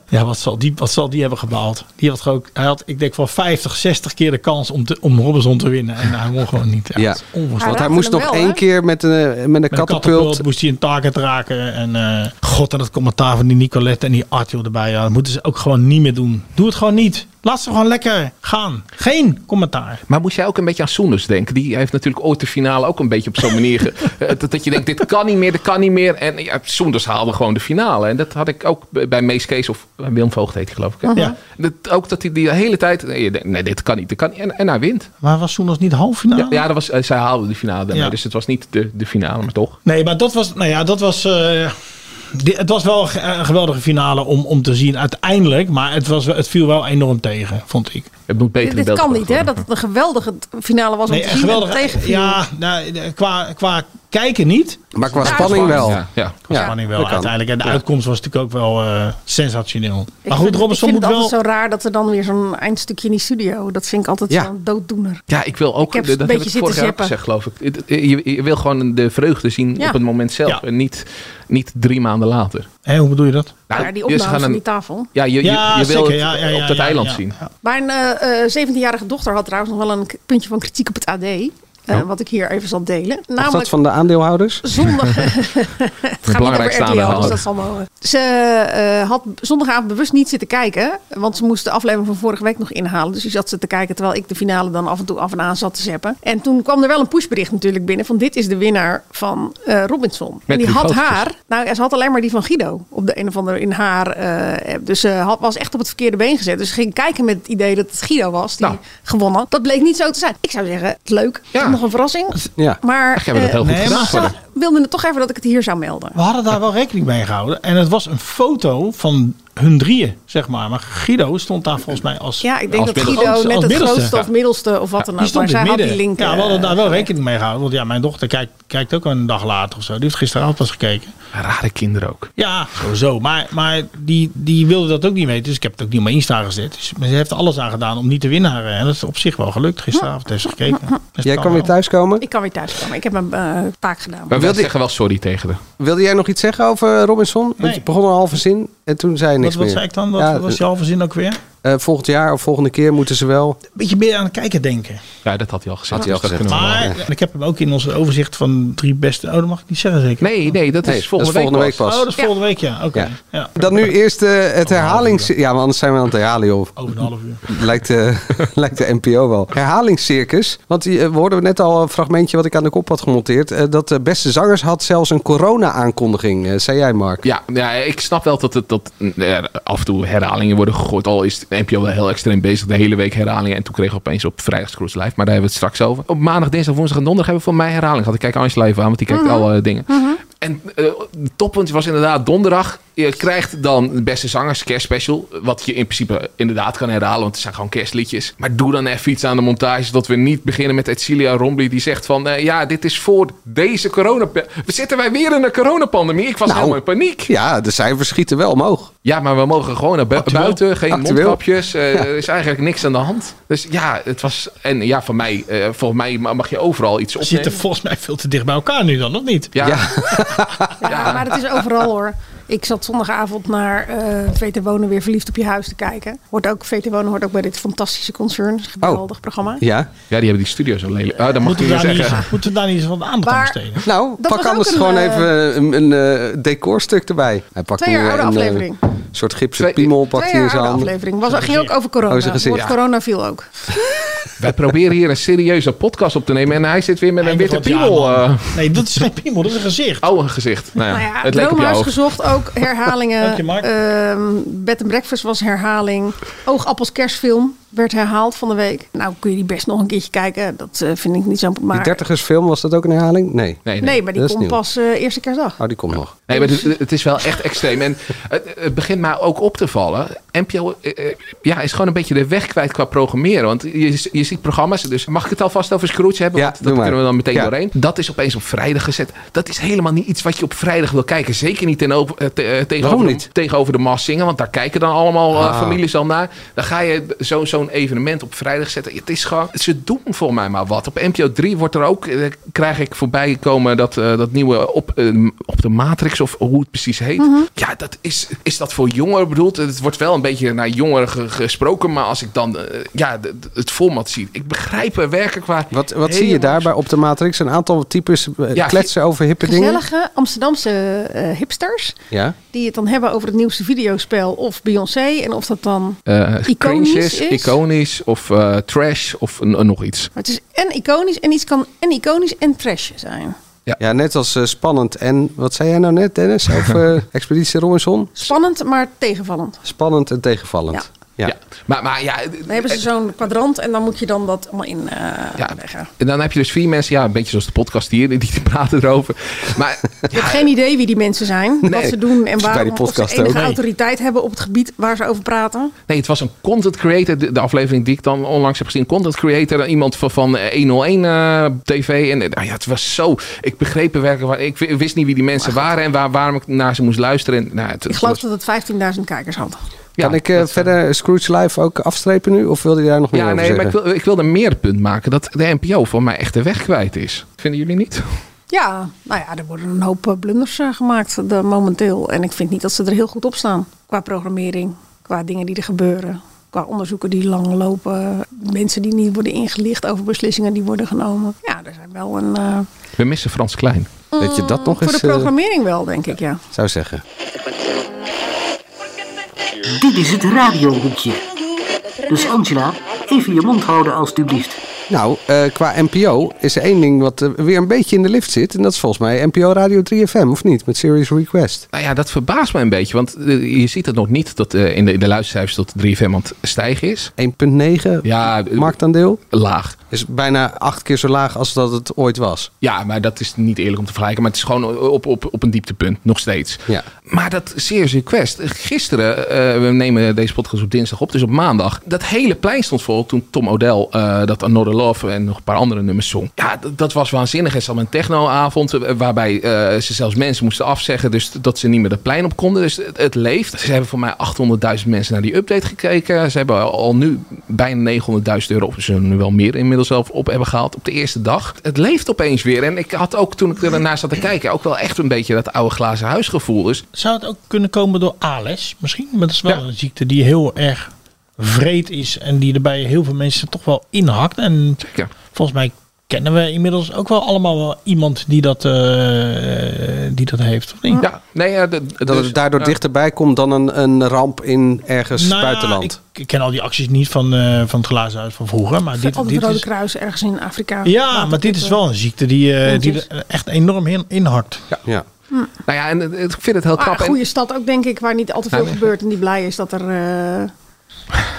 Ja, wat zal die, wat zal die hebben gebaald? Die had ook, hij had, ik denk wel 50, 60 keer de kans om, te, om Robinson te winnen. En hij won gewoon niet. Ja, want hij moest nog wel, één keer met een, met een Met een katapult. katapult moest hij een target raken. En eh, god, en dat commentaar van die Nicolette en die Arthur erbij. Ja, dat moeten ze ook gewoon niet meer doen. Doe het gewoon niet. Laat ze gewoon lekker gaan. Geen commentaar. Maar moest jij ook een beetje aan Soeners denken? Die heeft natuurlijk ooit de finale ook een beetje op zo'n manier... ge- eh, dat, dat je denkt, dit kan niet meer, dit kan niet meer. En ja, Soenders haalde gewoon de finale. En dat had ik ook bij Mees Kees of Willem Voogd heet geloof ik. Ja. Dat, ook dat hij die hele tijd... Nee, denkt, nee, dit kan niet, dit kan niet. En, en hij wint. Maar was Soeners niet halve finale? Ja, ja dat was, eh, zij haalde de finale. Ja. Dus het was niet de, de finale, maar toch. Nee, maar dat was, nou ja, dat was. eh, di- het was wel een geweldige finale om, om te zien uiteindelijk. Maar het, was, het viel wel enorm tegen, vond ik. Het moet beter Dit, dit kan niet, hè? Dat het een geweldige finale was om Nee, te een zien en geweldige. tegenviel. Ja, nou, qua, qua kijken niet. Maar qua spanning wel. Ja, ja. Qua Ja, spanning wel uiteindelijk. En de Ja. uitkomst was natuurlijk ook wel eh, sensationeel. Ik maar goed, vind, Robinson ik moet het wel. altijd zo raar dat er dan weer zo'n eindstukje in die studio. Dat vind ik altijd Ja. zo'n dooddoener. Ja, ik wil ook, Ik heb dat een heb beetje ik vorig jaar gezegd, geloof ik. Je, je wil gewoon de vreugde zien Ja. op het moment zelf. Ja. En niet, niet drie maanden later. Hé, hoe bedoel je dat? Nou, Ja, die je- ze opname gaan van een- die tafel. Ja, je, je, Ja, je wil zeker. het Ja, ja, ja, op dat ja, eiland ja. zien. Mijn eh, eh, 17-jarige dochter had trouwens nog wel een puntje van kritiek op het AD. Eh. Wat ik hier even zal delen. Was Namelijk dat van de aandeelhouders? zondag. het gaat niet belangrijkste over RTL, dus dat zal mogen. Ze eh, had zondagavond bewust niet zitten kijken. Want ze moest de aflevering van vorige week nog inhalen. Dus die zat ze te kijken terwijl ik de finale dan af en toe af en aan zat te zeppen. En toen kwam er wel een pushbericht natuurlijk binnen. Van dit is de winnaar van eh, Robinson. en die die had foto's. haar. Nou ze had alleen maar die van Guido. Op de een of andere in haar. eh, app. dus ze had, was echt op het verkeerde been gezet. Dus ze ging kijken met het idee dat het Guido was die Nou. gewonnen had. Dat bleek niet zo te zijn. Ik zou zeggen, leuk. Ja. Nog een verrassing. Ja. Maar Ach, jij hebt het heel eh, goed nee, gedaan. Maar wilde het toch even dat ik het hier zou melden. We hadden daar wel rekening mee gehouden. En het was een foto van hun drieën, zeg maar. Maar Guido stond daar volgens mij als. Ja, ik denk Als dat. Guido Als net het middelste. grootste of middelste of wat dan ook. Maar stond in zij het had die midden. link. ja, we hadden eh, daar wel rekening mee gehouden. Want ja, mijn dochter kijkt, kijkt ook een dag later of zo. Die heeft gisteravond pas gekeken. Rare kinderen ook. Ja, sowieso. Maar, maar die, die wilde dat ook niet weten. Dus ik heb het ook niet op mijn Insta gezet. Dus, maar ze heeft er alles aan gedaan om niet te winnen. En dat is op zich wel gelukt. Gisteravond heeft ze gekeken. Dus het Jij kan kan weer thuiskomen. Ik kan weer thuiskomen. Ik heb mijn eh, taak gedaan. Maar wilde- zeggen wel sorry tegen haar. Wilde jij nog iets zeggen over Robinson? Want je begon een halve zin en toen zei Wat, niks wat meer. zei ik dan? Wat Ja, was je halve zin ook weer? eh, volgend jaar of volgende keer moeten ze wel. Beetje meer aan het kijken denken. Ja, dat had hij al gezegd. Had hij al Dus gezegd. Maar en ik heb hem ook in onze overzicht van drie beste... Oh, dat mag ik niet zeggen zeker. Nee, nee, dat Nee, is volgende, dat is volgende week pas. Oh, dat is volgende week, ja. Oké. Ja. Ja. Dan nu eerst eh, het herhalings... Ja, maar anders zijn we aan het herhalen, joh. Over een half uur. Lijkt, de lijkt de NPO wel. Herhalingscircus. Want die, eh, we hoorden net al een fragmentje wat ik aan de kop had gemonteerd. eh, dat de beste zangers had zelfs een corona-aankondiging, eh, zei jij Mark. Ja, ja, ik snap wel dat, het, dat er af en toe herhalingen worden gegooid. Al is NPO wel heel extreem bezig. De hele week herhalingen. En toen kregen we opeens op vrijdag Cruise Live. Maar daar hebben we het straks over. Op maandag, dinsdag, woensdag en donderdag hebben we voor mij herhaling gehad. Ik kijk Angela even aan, want die kijkt Mhm. alle dingen. En eh het toppunt was inderdaad donderdag. Je krijgt dan de beste zangers kerstspecial. Wat je in principe inderdaad kan herhalen. Want het zijn gewoon kerstliedjes. Maar doe dan even iets aan de montage. Dat we niet beginnen met Edcilia Rombly. Die zegt van eh, ja, dit is voor deze corona. We zitten wij weer in een coronapandemie. Ik was Nou, helemaal in paniek. Ja, de cijfers schieten wel omhoog. Ja, maar we mogen gewoon naar bu- Actueel. buiten. Geen Actueel. mondkapjes. eh, Ja. Er is eigenlijk niks aan de hand. Dus ja, het was... En ja, voor mij, eh, volgens mij mag je overal iets We opnemen. zitten volgens mij veel te dicht bij elkaar nu dan, of niet? Ja. Ja, maar het is overal hoor. Ik zat zondagavond naar eh VT Wonen weer verliefd op je huis te kijken. Hoort ook, VT Wonen hoort ook bij dit fantastische concern. Een geweldig programma. Ja. Ja, die hebben die studio zo lelijk. Ah, dan mag Moeten je we, weer daar niet, zeggen. moeten we daar niet eens wat aandacht aan besteden? Nou, Dat pak anders een, gewoon eh, even een, een eh, decorstuk erbij. Hij pakt Twee jaar oude een eh, aflevering. Soort gipsen piemel pakt hij oude handen. aflevering. Was, ging ook over corona. Oh, Ja. corona viel ook. Wij proberen hier een serieuze podcast op te nemen. En hij zit weer met een witte piemel. eh. Nee, dat is geen piemel, dat is een gezicht. Oh, een gezicht. Nou ja, Nou ja, het leek op Droomhuis jou. gezocht ook herhalingen. Dank je, Mark. Ehm, Bed and Breakfast was herhaling. Oogappels kerstfilm werd herhaald van de week. Nou kun je die best nog een keertje kijken. Dat eh, vind ik niet zo... Die Maar, dertigersfilm, was dat ook een herhaling? Nee. Nee, nee, maar die komt pas eh, eerste kerstdag. Oh, die komt nog. Nee, maar het, het is wel echt extreem. En het, het begint mij ook op te vallen. NPO eh, ja, is gewoon een beetje de weg kwijt qua programmeren. Want je, je ziet programma's. Dus mag ik het alvast over Scrooge hebben? Ja, Want dat doe maar. kunnen we dan meteen Ja. doorheen. Dat is opeens op vrijdag gezet. Dat is helemaal niet iets wat je op vrijdag wil kijken. Zeker niet ten over, te- tegenover, de, tegenover de Mars zingen. Want daar kijken dan allemaal Ah. families al naar. Dan ga je zo- zo'n evenement op vrijdag zetten. Het is gewoon, ze doen voor mij maar wat. Op NPO 3 wordt er ook, eh, krijg ik voorbij komen dat, eh, dat nieuwe op, eh, op de Matrix of hoe het precies heet. Mhm. Ja, dat is, is dat voor jongeren bedoeld? Het wordt wel een beetje naar jongeren ge- gesproken. Maar als ik dan ja, het format zie. Ik begrijp er werkelijk waar. Wat, wat zie je daar bij op de Matrix? Een aantal types Ja, kletsen over hippe dingen? Gezellige Amsterdamse eh, hipsters. Ja. Die het dan hebben over het nieuwste videospel of Beyoncé. En of dat dan iconisch is. Iconisch of eh, trash of n- nog iets. Maar het is en iconisch en iets kan en iconisch en trash zijn. Ja. net als eh, spannend en... Wat zei jij nou net, Dennis? Over Expeditie Robinson? Spannend, maar tegenvallend. Spannend en tegenvallend. Ja. Maar, maar ja, Dan hebben ze zo'n kwadrant en dan moet je dan dat allemaal in eh, Ja. leggen. En dan heb je dus vier mensen, ja, een beetje zoals de podcast hier, die die praten erover. Maar Je hebt geen idee wie die mensen zijn, wat ze doen en bij waarom die ze enige ook. Nee. autoriteit hebben op het gebied waar ze over praten. Nee, het was een content creator. De, de aflevering die ik dan onlangs heb gezien. Content creator. Iemand van, van eh, 101 eh, TV. En eh, nou ja, het was zo. Ik begreep er werkelijk. waar- Ik wist niet wie die mensen waren. En waar, waarom ik naar ze moest luisteren. En, nou, het, Ik geloof was- dat het 15.000 kijkers had. Kan ik eh, verder Scrooge Live ook afstrepen nu? Of wilde je daar nog meer Ja, over nee, maar ik, wil, ik wilde meer punt maken dat de NPO voor mij echt de weg kwijt is. Vinden jullie niet? Ja, nou ja, er worden een hoop eh, blunders eh, gemaakt de, momenteel. En ik vind niet dat ze er heel goed op staan. Qua programmering, qua dingen die er gebeuren. Qua onderzoeken die lang lopen. Mensen die niet worden ingelicht over beslissingen die worden genomen. Ja, er zijn wel een... eh, We missen Frans Klein. Weet je dat nog voor eens? de eh, programmering wel, denk ik, ja. zou zeggen. Dit is het radiohoekje. Dus Angela, even je mond houden alstublieft. Nou, eh, qua NPO is er één ding wat eh, weer een beetje in de lift zit. En dat is volgens mij NPO Radio 3FM, of niet? Met Serious Request. Nou ja, dat verbaast mij een beetje. Want eh, je ziet het nog niet dat eh, in, de, in de luistercijfers tot 3FM aan het stijgen is. 1,9 Ja, marktaandeel. laag. Is bijna acht keer zo laag als dat het ooit was. Ja, maar dat is niet eerlijk om te vergelijken. Maar het is gewoon op, op, op een dieptepunt, nog steeds. Ja. Maar dat Serious Request, gisteren, eh, we nemen deze podcast op dinsdag op, dus op maandag. Dat hele plein stond vol toen Tom O'Dell eh, dat Another Love en nog een paar andere nummers zong. Ja, dat, dat was waanzinnig. Het was een technoavond eh, waarbij ze zelfs mensen moesten afzeggen. Dus dat ze niet meer het plein op konden. Dus het, het leeft. Ze hebben voor mij 800.000 mensen naar die update gekeken. Ze hebben al nu bijna 900.000 euro, of ze nu wel meer inmiddels zelf op hebben gehaald op de eerste dag. Het leeft opeens weer. En ik had ook toen ik ernaar zat te kijken, ook wel echt een beetje dat oude glazen huisgevoel. Dus Zou het ook kunnen komen door ALS misschien? Maar dat is wel een ziekte die heel erg vreed is en die er bij heel veel mensen toch wel inhakt. En volgens mij kennen we inmiddels ook wel allemaal wel iemand die dat, eh, die dat heeft. Of niet? Ja, nee, ja, de- Dat dus- het daardoor ja. dichterbij komt dan een, een ramp in ergens Nou ja, buitenland. Ik, ik ken al die acties niet van, eh, van het glazen huis van vroeger. Maar dit, dit het Rode is, Kruis ergens in Afrika. ja, maar dit is wel een ziekte die, eh, die er echt enorm in, inhakt. Ja. Hm. Nou ja, en ik vind het heel knap. een En- goede stad ook, denk ik, waar niet al te veel Ja, nee. gebeurt en die blij is dat er eh,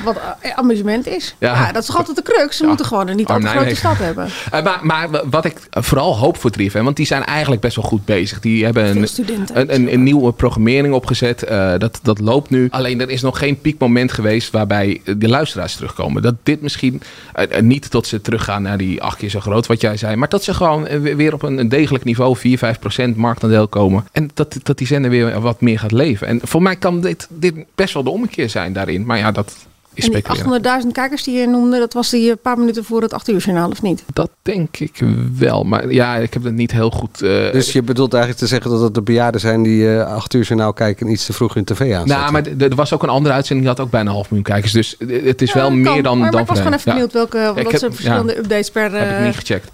wat eh, amusement is. Ja. Ja. dat is altijd de crux. Ze moeten gewoon een niet al te grote stad hebben. Eh, maar, maar wat ik vooral hoop voor 3FM, want die zijn eigenlijk best wel goed bezig. Die hebben een, een, een, een nieuwe programmering opgezet. Eh, dat, dat loopt nu. Alleen er is nog geen piekmoment geweest waarbij de luisteraars terugkomen. Dat dit misschien niet tot ze teruggaan naar die acht keer zo groot wat jij zei. Maar dat ze gewoon weer- op een, een degelijk niveau, 4, 5 procent marktaandeel komen. En dat, dat die zender weer wat meer gaat leven. En voor mij kan dit, dit best wel de ommekeer zijn daarin. Maar ja, dat is En die speculeren. 800.000 kijkers die je noemde, dat was die een paar minuten voor het 8 uur journaal, of niet? Dat denk ik wel. Maar ja, ik heb het niet heel goed... eh, Dus je bedoelt eigenlijk te zeggen dat het de bejaarden zijn die eh acht uur journaal kijken en iets te vroeg hun tv aanzetten? Nou, maar er was ook een andere uitzending, die had ook bijna een half miljoen kijkers. Dus eh, het is wel Kan, meer dan, maar, dan maar ik was gewoon even Ja. benieuwd welke, Ja, wat ik heb- zijn verschillende ja, updates per... Heb ik eh, niet gecheckt.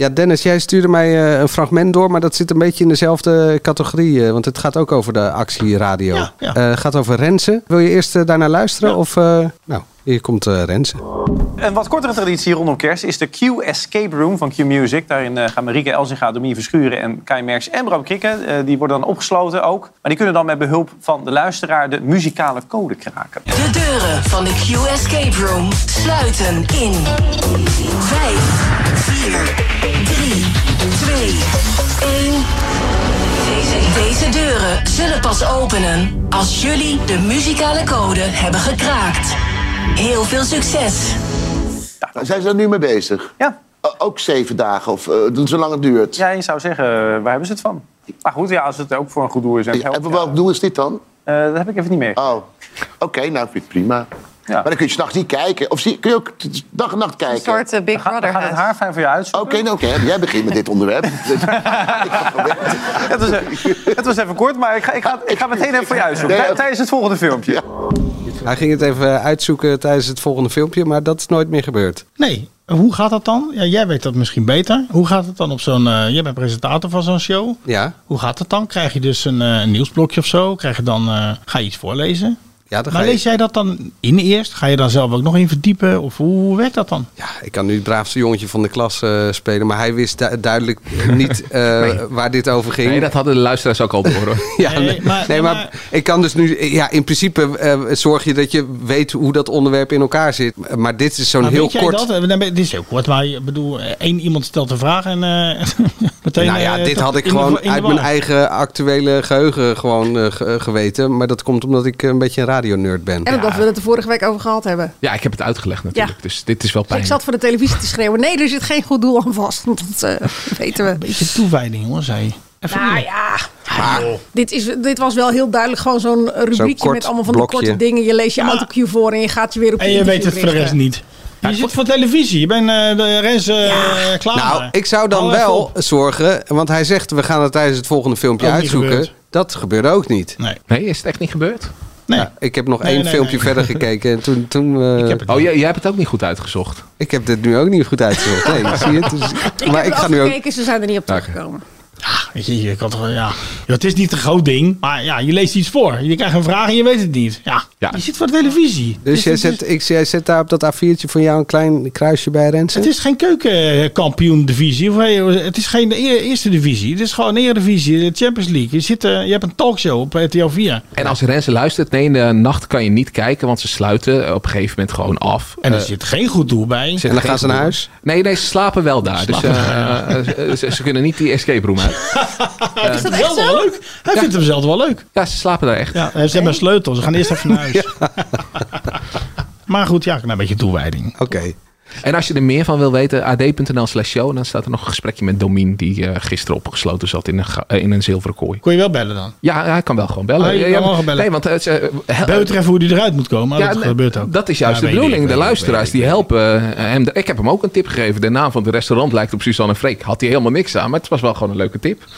Ja, Dennis, jij stuurde mij eh, een fragment door, maar dat zit een beetje in dezelfde categorie. eh, want het gaat ook over de actieradio. Ja, ja. Eh, het gaat over Rensen. Wil je eerst daarnaar luisteren? Of, nou, hier komt eh, Rensen. Een wat kortere traditie rondom kerst is de Q Escape Room van Q Music. Daarin eh, gaan Marieke Elzinga, Domien Verschuren en Kai Merks en Bram Krikken. eh, die worden dan opgesloten ook. Maar die kunnen dan met behulp van de luisteraar de muzikale code kraken. De deuren van de Q Escape Room sluiten in 5, 4, 3, 2, 1. Deze, deze deuren zullen pas openen als jullie de muzikale code hebben gekraakt. Heel veel succes! Zijn ze er nu mee bezig? Ja. ook zeven dagen of eh, doen ze lang het duurt? Ja, je zou zeggen, eh, waar hebben ze het van? Maar goed, ja, als het ook voor een goed doel is. En, het helpt, En welk doel is dit dan? Eh, dat heb ik even niet meer. Oh, oké, nou vind ik het prima. Maar dan kun je s'nachts niet kijken. Of zie, kun je ook dag en nacht kijken? Een soort eh, Big Brother gaat het haar fijn voor je uitzoeken. Oké, nou, oké. Jij begint met dit onderwerp. het, was, het was even kort, maar ik ga, ik ga, ik ga meteen even voor je uitzoeken. Nee, Tijdens het volgende filmpje. Hij ging het even uitzoeken tijdens het volgende filmpje, maar dat is nooit meer gebeurd. Nee, hoe gaat dat dan? Ja, jij weet dat misschien beter. Hoe gaat het dan op zo'n... eh, jij bent presentator van zo'n show. Ja. Hoe gaat het dan? Krijg je dus een, eh, een nieuwsblokje of zo? Krijg je dan, eh, ga je iets voorlezen? Ja, dan maar ga je- lees jij dat dan in eerst? Ga je dan zelf ook nog in verdiepen? Of hoe, hoe werkt dat dan? Ja, ik kan nu het braafste jongetje van de klas eh, spelen, maar hij wist du- duidelijk niet eh, Nee. waar dit over ging. Nee, dat hadden de luisteraars ook al door. hoor. Ja, nee, nee, maar, ik kan dus nu, ja, in principe eh, zorg je dat je weet hoe dat onderwerp in elkaar zit. Maar dit is zo'n heel weet jij kort. dat? Dit is heel kort, maar ik bedoel, één iemand stelt een vraag en eh, meteen... nou ja, dit had ik gewoon uit mijn eigen actuele geheugen gewoon eh, ge- geweten. Maar dat komt omdat ik een beetje een radionerd ben. En omdat we het er vorige week over gehad hebben. Ja, ik heb het uitgelegd natuurlijk. Ja. Dus dit is wel Dus ik zat voor de televisie te schreeuwen. Nee, er zit geen goed doel aan vast. Want dat eh, weten we. Beetje toewijding, hoor, zei je. Even Nou meer. ja, dit, is, dit was wel heel duidelijk gewoon zo'n rubriekje kort met allemaal van die blokje. korte dingen. Je leest je autocue voor en je gaat je weer op je En je weet het voor de rest niet. Je zit voor televisie. Je bent eh, de rest eh, klaar. Nou, ik zou dan Hou wel zorgen, want hij zegt we gaan het tijdens het volgende filmpje Ook niet uitzoeken. gebeurd. Dat gebeurde ook niet. Nee. Nee, is het echt niet gebeurd? Nee. ik heb nog Nee, één nee, filmpje nee. verder gekeken en toen... toen eh, Oh, jij, jij hebt het ook niet goed uitgezocht. Ik heb dit nu ook niet goed uitgezocht. Nee, zie je? Dus, Ik maar heb ik ga nu ook... gekeken, ze zijn er niet op teruggekomen. Weet je, je kan toch, wel- ja. ja. Het is niet een groot ding, maar ja, je leest iets voor. Je krijgt een vraag en je weet het niet. Ja, je zit voor de televisie. Dus jij is- zet, ik, jij zet daar op dat A4'tje van jou een klein kruisje bij Rensen? Het is geen keukenkampioen divisie. Of, eh, het is geen e- eerste divisie. Het is gewoon een eredivisie, de Champions League. Je, zit, eh, je hebt een talkshow op RTL 4. En als Renze luistert, nee, in de nacht kan je niet kijken, want ze sluiten op een gegeven moment gewoon af. En er Eh, zit geen goed doel bij. En dan gaan ze naar huis? Nee, nee, ze slapen wel daar. Dus Slapen. eh, ze, ze kunnen niet die escape room uit. Hij vindt het wel leuk. Hij vindt hem zelf wel leuk. Ja, ze slapen daar echt. Ja, ze hebben een sleutel. Ze gaan eerst even naar huis. Maar goed, ja, een beetje toewijding. Oké. En als je er meer van wil weten, ad.nl slash show. Dan staat er nog een gesprekje met Domien, die eh, gisteren opgesloten zat in een, eh, in een zilveren kooi. Kon je wel bellen dan? Ja, hij kan wel gewoon bellen. Je Ja, kan ja, wel gewoon bellen. Nee, want het, eh, hel- Beter even hoe die eruit moet komen. Ja, dat gebeurt ook. Dat is juist Ja, de bedoeling. ik, de ik, luisteraars die helpen hem. Ik heb hem ook een tip gegeven. De naam van het restaurant lijkt op Suzanne Freek. Had hij helemaal niks aan, maar het was wel gewoon een leuke tip.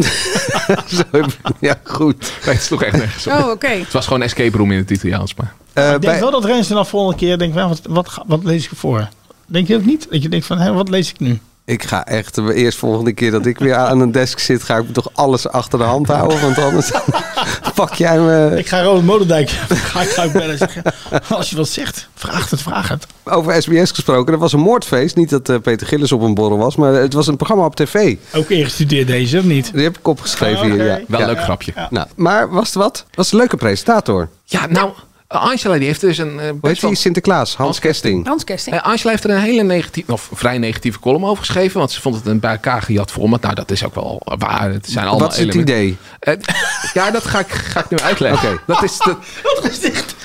ja, goed. Nee, het sloeg echt nergens op. Oh, oké. Het was gewoon escape room in het Italiaans. Maar. Maar ik denk wel dat Rens dan volgende keer denkt, wat, wat, wat lees ik voor? Denk je ook niet? Dat je denkt van, hé, wat lees ik nu? Ik ga echt de eerst volgende keer dat ik weer aan een desk zit, ga ik toch alles achter de hand houden. Want anders pak jij me. Ik ga Ronald Modendijk ga ik ga bellen zeggen. Als je wat zegt, vraag het, vraag het. Over SBS gesproken, er was een moordfeest. Niet dat eh, Peter Gillis op een borrel was, maar het was een programma op tv. Ook ingestudeerd deze, of niet? Die heb ik opgeschreven Oh, hier. Ja. Wel Ja. een leuk grapje. Nou, maar was het wat? Was een leuke presentator. Ja, nou, Angela die heeft dus een... eh, Hoe heet die? Sinterklaas, Hans Kesting. Hans Kesting. Eh, Angela heeft er een hele negatieve, of vrij negatieve column over geschreven. Want ze vond het een bij elkaar gejat format. Nou, dat is ook wel waar. Het zijn allemaal Wat is het elementen. idee? Eh, ja, dat ga ik, ga ik nu uitleggen. Oké. Dat is de,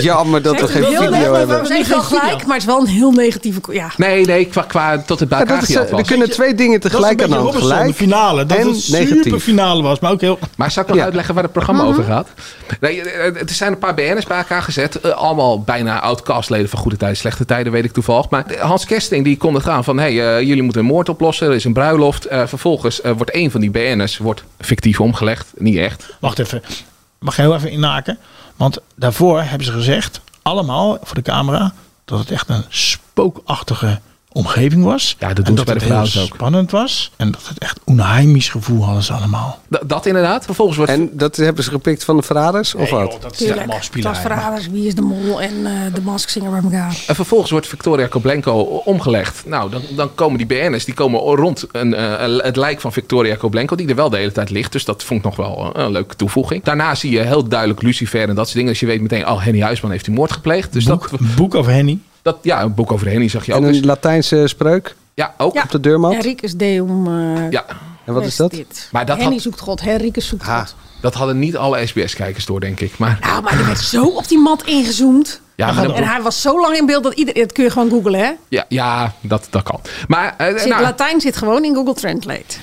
Jammer dat we geen video hebben. We zijn wel gelijk, maar het is wel een heel negatieve... Ja. nee, nee, qua, qua tot het bij Ja, elkaar dat is, eh, er kunnen twee dingen is tegelijk aan de hand. Gelijk de finale. Dat en het super finale was, maar ook heel... Maar zal ik nog Ja. uitleggen waar het programma over gaat? Nee, eh, er zijn een paar BN'ers bij elkaar gezet. eh, allemaal bijna oud-castleden van goede tijden, slechte tijden, weet ik toevallig. Maar Hans Kesting die kon het gaan van... hey, eh, jullie moeten een moord oplossen, er is een bruiloft. Eh, vervolgens eh, wordt een van die BN'ers wordt fictief omgelegd. Niet echt. Wacht even. Mag je heel even inhaken? Want daarvoor hebben ze gezegd, allemaal voor de camera, dat het echt een spookachtige omgeving was. Ja, dat en doen ze dat bij de het heel ook. spannend was. En dat het echt onheimisch gevoel hadden ze allemaal. D- dat inderdaad. Vervolgens wordt... En dat hebben ze gepikt van de verraders, of wat? dat is Tuurlijk. allemaal Het was spielerij. Verraders, Wie is de Mol en eh, de Mask Singer bij elkaar. En vervolgens wordt Victoria Koblenko omgelegd. Nou, dan, dan komen die BN'ers die komen rond een, eh, het lijk van Victoria Koblenko, die er wel de hele tijd ligt. Dus dat vond ik nog wel een leuke toevoeging. Daarna zie je heel duidelijk Lucifer en dat soort dingen. Dus je weet meteen, oh, Henny Huisman heeft die moord gepleegd. Dus Boek, dat, een boek over Henny. Dat, ja, een boek over Henny zag je ook. En Dus, een Latijnse spreuk ja, ook. Ja. op de deurmat. Henricus Deum. eh Ja, En wat is dat? Dit. Maar dat Henny had- zoekt God, Henricus zoekt Ah. God. dat hadden niet alle SBS-kijkers door, denk ik. Maar Nou, maar er werd zo op die mat ingezoomd. ja, maar En hij was zo lang in beeld dat iedereen... Dat kun je gewoon googlen, hè? ja, ja dat, dat kan. Maar eh, Zit, nou, Latijn zit gewoon in Google Translate.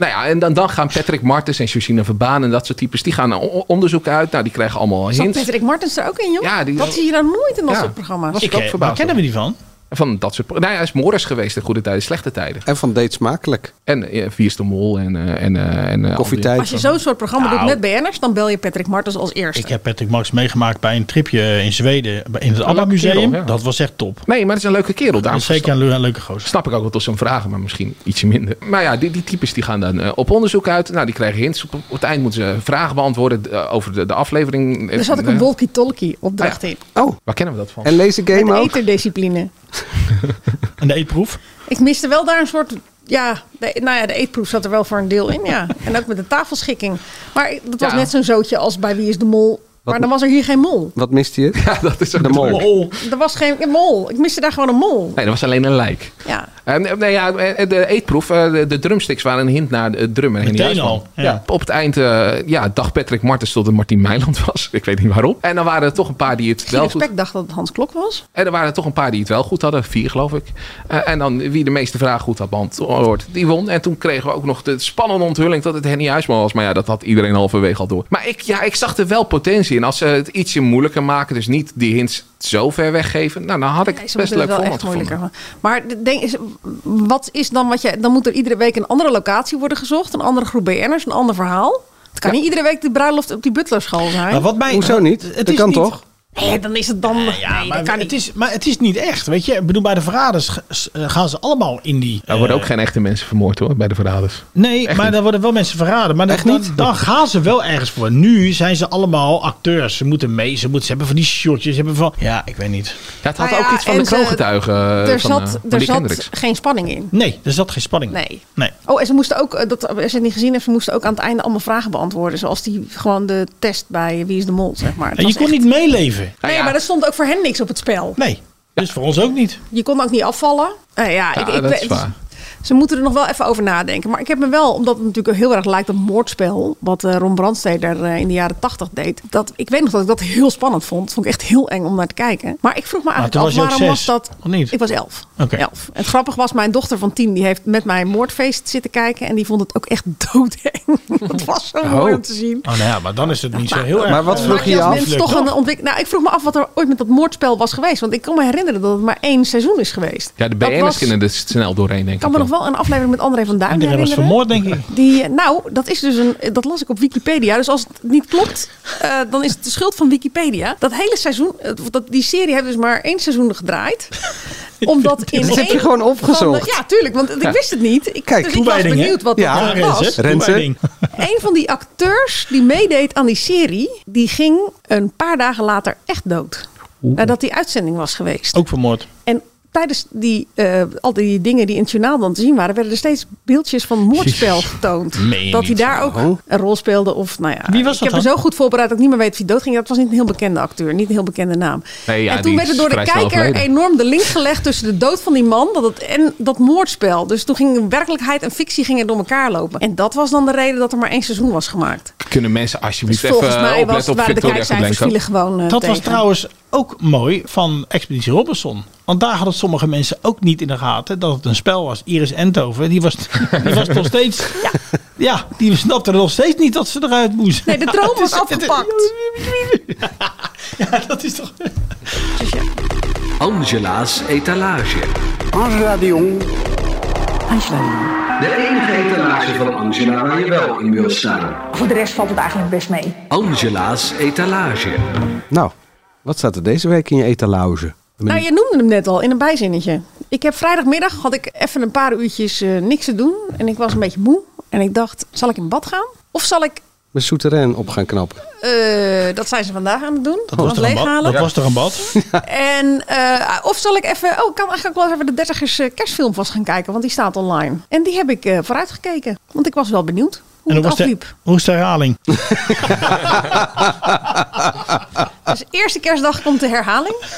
Nou ja, en dan, dan gaan Patrick Martens en Josina Verbaan en dat soort types, die gaan een o- onderzoek uit. Nou, die krijgen allemaal Zat hints. Patrick Martens er ook in, joh? Ja, die- dat zie je dan nooit in dat Ja. soort programma's. Was Ik, ook eh, verbaasd waar kennen we die van? Van dat soort. Nou ja, hij is Morris geweest in goede tijden, slechte tijden. En van Date Smakelijk. En uh, Viers de Mol en. eh, en, eh, en eh, Koffietijd. Als je zo'n soort programma Nou. doet met BN'ers, dan bel je Patrick Martens als eerste. Ik heb Patrick Max meegemaakt bij een tripje in Zweden. In het ABBA Museum. kerel, ja. Dat was echt top. Nee, maar het is een leuke kerel. Dat Daarom is zeker een, leu- een leuke gozer. snap ik ook wel tot zo'n vragen, maar misschien ietsje minder. Maar ja, die, die types die gaan dan op onderzoek uit. Nou, die krijgen hints. Op, op het eind moeten ze vragen beantwoorden over de, de aflevering. Er zat ook een walkie-talkie opdracht in. Oh, Waar kennen we dat van? en Met game de ook? eterdiscipline. En de eetproef? Ik miste wel daar een soort... Ja, de, nou ja, de eetproef zat er wel voor een deel in, ja. En ook met de tafelschikking. Maar dat was Ja. net zo'n zootje als bij Wie is de Mol. Maar dan was er hier geen mol. Wat miste je? Ja, dat is ook De mol. Oh, Er was geen een mol. Ik miste daar gewoon een mol. Nee, dat was alleen een lijk. Ja. Eh, nee, ja, eh, de eetproef, eh, de, drumsticks waren een hint naar de drum en Henny Meteen Huisman. al, ja. Ja. Op het eind eh, ja, dacht Patrick Martens tot het Martien Meiland was. Ik weet niet waarom. En dan waren er toch een paar die het wel Giel goed... Dacht dat het Hans Klok was. En er waren er toch een paar die het wel goed hadden. Vier, geloof ik. Eh, en dan wie de meeste vragen goed had beantwoord, die won. En toen kregen we ook nog de spannende onthulling dat het Henny Huisman was. Maar ja, dat had iedereen halverwege al door. Maar ik, ja, ik zag er wel potentie in. Als ze het ietsje moeilijker maken, dus niet die hints zo ver weggeven. Nou, dan had ik best leuk format moeilijker gevonden. Maar de- denk, is- wat is dan wat je... Dan moet er iedere week een andere locatie worden gezocht. Een andere groep BN'ers, een ander verhaal. Het kan niet iedere week de bruiloft op die butlerschool zijn. Maar wat mij, Hoezo niet? Het Dat is kan niet- toch? Nee, dan is het dan... Ja, maar, kan het niet. is, maar het is niet echt. Weet je, ik bedoel, bij de verraders eh, gaan ze allemaal in die. Er worden eh, ook geen echte mensen vermoord hoor, bij de verraders. Nee, Echt maar niet. daar worden wel mensen verraden. Maar dan, niet? Gaan ze wel ergens voor. Nu zijn ze allemaal acteurs. Ze moeten mee. Ze, moeten, ze hebben van die shotjes. Ze hebben van. Ja, ik weet niet. Ja, het had Nou ja, ook iets van de ze- kroongetuigen eh, er van, zat, eh, van er zat geen spanning in. Nee, er zat geen spanning. Nee. Nee. Oh, en ze moesten ook, eh, dat, als je het niet gezien hebt, ze moesten ook aan het einde allemaal vragen beantwoorden. Zoals die gewoon de test bij Wie is de Mol, zeg maar. Het En je kon echt- niet meeleven. Nee, ja. maar er stond ook voor hen niks op het spel. Nee. Dus voor ons ook niet. Je kon ook niet afvallen. Eh, ja, Ja, ik, ik, dat is weet- waar. Ze moeten er nog wel even over nadenken. Maar ik heb me wel, omdat het natuurlijk heel erg lijkt op moordspel. Wat eh, Ron Brandsteder eh, in de jaren tachtig deed. Dat, ik weet nog dat ik dat heel spannend vond. Vond ik echt heel eng om naar te kijken. Maar ik vroeg me eigenlijk toen af, was je ook waarom was dat... of niet? Ik was elf. Oké. elf. En het grappige was, mijn dochter van tien... die heeft met mij moordfeest zitten kijken. En die vond het ook echt doodeng. dat was zo mooi om te zien. Oh, nou ja, maar dan is het niet zo heel erg. Maar wat eh, vroeg je je af? mens toch een ontwik- Nou, ik vroeg me af wat er ooit met dat moordspel was geweest. Want ik kan me herinneren dat het maar één seizoen is geweest. Ja, de Dat BN'ers was- kunnen er snel doorheen, denk Ik kan ik. me nog wel een aflevering met André van Duin Iedereen was vermoord, denk ik. Die, eh, nou, dat is dus een. Dat las ik op Wikipedia. Dus als het niet klopt, eh, dan is het de schuld van Wikipedia. Dat hele seizoen, eh, dat, die serie heeft dus maar één seizoen gedraaid. Omdat in Dat heb je gewoon van opgezocht. ja, tuurlijk, want ik wist het niet. Ik, Kijk, dus ik was benieuwd wat Ja, dat was. Een van die acteurs die meedeed aan die serie, die ging een paar dagen later echt dood. Nadat die uitzending was geweest. Ook vermoord. En tijdens die, eh, al die dingen die in het journaal dan te zien waren, werden er steeds beeldjes van moordspel getoond. Dat hij daar ook Oh. een rol speelde. Of, nou ja, Wie was ik dat heb er dan? zo goed voorbereid dat ik niet meer weet hij doodging. Dat was niet een heel bekende acteur, niet een heel bekende naam. Nee, ja, en toen werd er door de kijker overleden. enorm de link gelegd tussen de dood van die man dat het, en dat moordspel. Dus toen gingen werkelijkheid en fictie gingen door elkaar lopen. En dat was dan de reden dat er maar één seizoen was gemaakt. Kunnen mensen alsjeblieft Dus volgens even mij was, opletten op waren de kijkcijfers vielen gewoon eh, Dat was trouwens ook mooi van Expeditie Robinson. Want daar hadden sommige mensen ook niet in de gaten dat het een spel was. Iris Enthoven, die was, die was nog steeds... Ja. die snapte nog steeds niet dat ze eruit moest. Nee, de droom was is- afgepakt. Ja, dat is toch... Angela's etalage. Angela de Jong. Angela De enige etalage van Angela waar je wel in wil staan. Voor de rest valt het eigenlijk best mee. Angela's etalage. Nou, wat staat er deze week in je etalage? Nou, je noemde hem net al in een bijzinnetje. Ik heb vrijdagmiddag had ik even een paar uurtjes eh, niks te doen. En ik was een beetje moe. En ik dacht, zal ik in bad gaan? Of zal ik... Mijn souterrain op gaan knappen. eh, dat zijn ze vandaag aan het doen. Dat was, een bad? leeghalen. dat was toch een bad? En, eh, of zal ik even... Oh, ik kan eigenlijk wel even de dertigers eh, kerstfilm vast gaan kijken. Want die staat online. En die heb ik eh vooruit gekeken. Want ik was wel benieuwd En het hoe was, de, hoe is de herhaling? Dus eerste kerstdag komt de herhaling.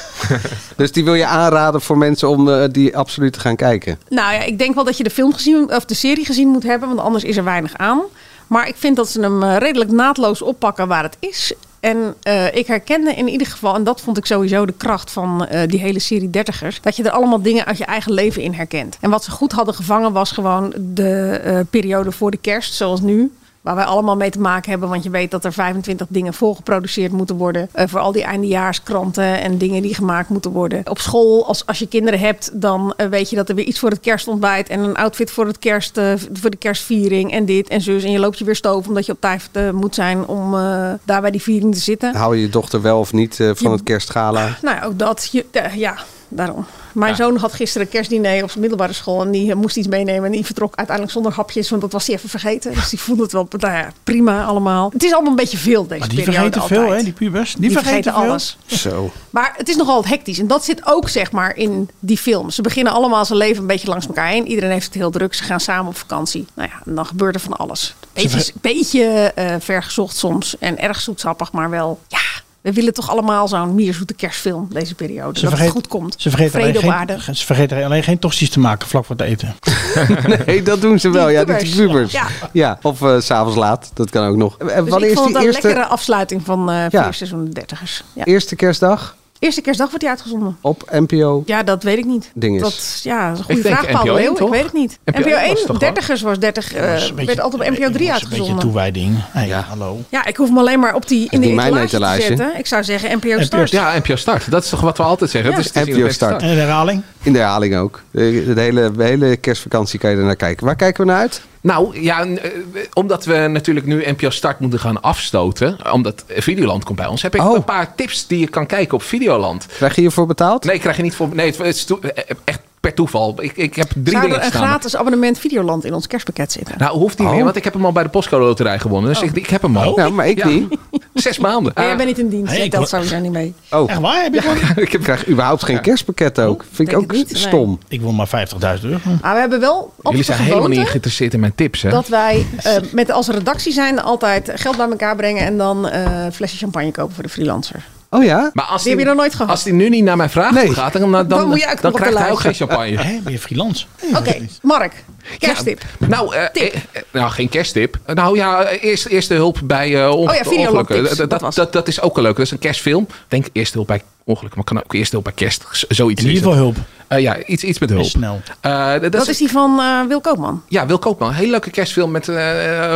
Dus die wil je aanraden voor mensen om eh, die absoluut te gaan kijken. Nou ja, ik denk wel dat je de film gezien of de serie gezien moet hebben, want anders is er weinig aan. Maar ik vind dat ze hem eh, redelijk naadloos oppakken waar het is. En eh, ik herkende in ieder geval, en dat vond ik sowieso de kracht van eh, die hele serie dertigers, dat je er allemaal dingen uit je eigen leven in herkent. En wat ze goed hadden gevangen was gewoon de eh, periode voor de kerst, zoals nu. Waar wij allemaal mee te maken hebben. Want je weet dat er 25 dingen volgeproduceerd moeten worden. eh, voor al die eindejaarskranten en dingen die gemaakt moeten worden. Op school, als, als je kinderen hebt, dan eh, weet je dat er weer iets voor het kerstontbijt. En een outfit voor, het kerst, eh, voor de kerstviering. En dit en zus. En je loopt je weer stoven omdat je op tijd moet zijn om daar bij die viering te zitten. Hou je je dochter wel of niet van Je- het kerstgala? Nou, ja, ook dat. Je, ja, daarom. Mijn zoon had gisteren een kerstdiner op zijn middelbare school. En die eh, moest iets meenemen. En die vertrok uiteindelijk zonder hapjes. Want dat was hij even vergeten. Dus die vond het wel nou ja, prima allemaal. Het is allemaal een beetje veel deze Maar die periode vergeten veel, hè, die pubers. Die, Die vergeten, vergeten veel. alles. Zo. Maar het is nogal hectisch. En dat zit ook zeg maar in die film. Ze beginnen allemaal zijn leven een beetje langs elkaar heen. Iedereen heeft het heel druk. Ze gaan samen op vakantie. Nou ja, en dan gebeurt er van alles. Beetje, beetje eh, vergezocht soms. En erg zoetsappig, maar wel... Ja, we willen toch allemaal zo'n mierzoete kerstfilm deze periode. dat het goed komt. Ze vergeten, alleen geen, ze vergeten alleen geen tosti's te maken vlak voor het eten. nee, dat doen ze wel. Die ja, die pubers. pubers. Ja. Ja. Of eh, s s'avonds laat. Dat kan ook nog. Dus wanneer ik is vond die het een eerste, lekkere afsluiting van eh Ja. vier seizoen dertigers. Ja. eerste kerstdag Eerste kerstdag wordt die uitgezonden. op NPO? Ja, dat weet ik niet. Dinges. Dat ja, dat is een goede vraag, Paul NPO de 1, Leeuw. Ik weet het niet. NPO NPO 1 was 1, toch gewoon? dertigers was 30, eh, Dat is een beetje- werd altijd op NPO 3 Dat is een beetje uitgezonden. toewijding. Hey, hallo. Ja, ik hoef hem alleen maar op die, in de mijn te zetten. Ik zou zeggen NPO Start. Ja, NPO Start. Dat is toch wat we altijd zeggen. Ja. Het is NPO Start. En de herhaling? In de herhaling ook. De, de hele, de hele kerstvakantie kan je er naar kijken. Waar kijken we naar uit? Nou ja, eh, omdat we natuurlijk nu NPO Start moeten gaan afstoten. Omdat Videoland komt bij ons. Heb ik Oh. een paar tips die je kan kijken op Videoland. Krijg je hiervoor betaald? Nee, krijg je niet voor. Nee, het is eh, echt per toeval. Ik, ik heb drie Zou dingen een staan. gratis abonnement Videoland in ons kerstpakket zitten? Nou, hoeft niet Oh. meer, want ik heb hem al bij de postcode loterij gewonnen. Dus ik, ik heb hem al. Ja, maar ik Ja. niet. Zes maanden. Maar jij bent niet in dienst, Hey, ik telt sowieso niet mee. Oh, Echt waar? Heb je gewoon? ik krijg überhaupt geen kerstpakket ook. Vind ik ook nee. stom. Ik wil maar 50.000 euro. Maar we hebben wel Jullie zijn helemaal niet geïnteresseerd in mijn tips, hè? dat wij eh, met als redactie zijn altijd geld bij elkaar brengen en dan eh een flesje champagne kopen voor de freelancer. Oh ja? Maar als Die heb je nog nooit gehad. Als hij nu niet naar mijn vraag Nee. gaat, dan, dan, Dan moet je krijgt hij ook geen champagne. Hé, ben je freelance? Oké, Mark, kersttip. Nou, eh, eh, eh, nou, geen kersttip. Nou ja, eh, eerst, eerste hulp bij eh onge- Oh ja, ongelukken. Dat, dat dat, was dat, dat is ook een leuk. Dat is een kerstfilm. Ik denk eerste hulp bij ongelukken, maar kan ook eerste hulp bij kerst. Z- Zoiets In ieder geval hulp. Eh, ja, iets, iets met hulp. En snel. Eh, dat, Dat is die van eh, Wil Koopman. Ja, Wil Koopman. Heel leuke kerstfilm met eh,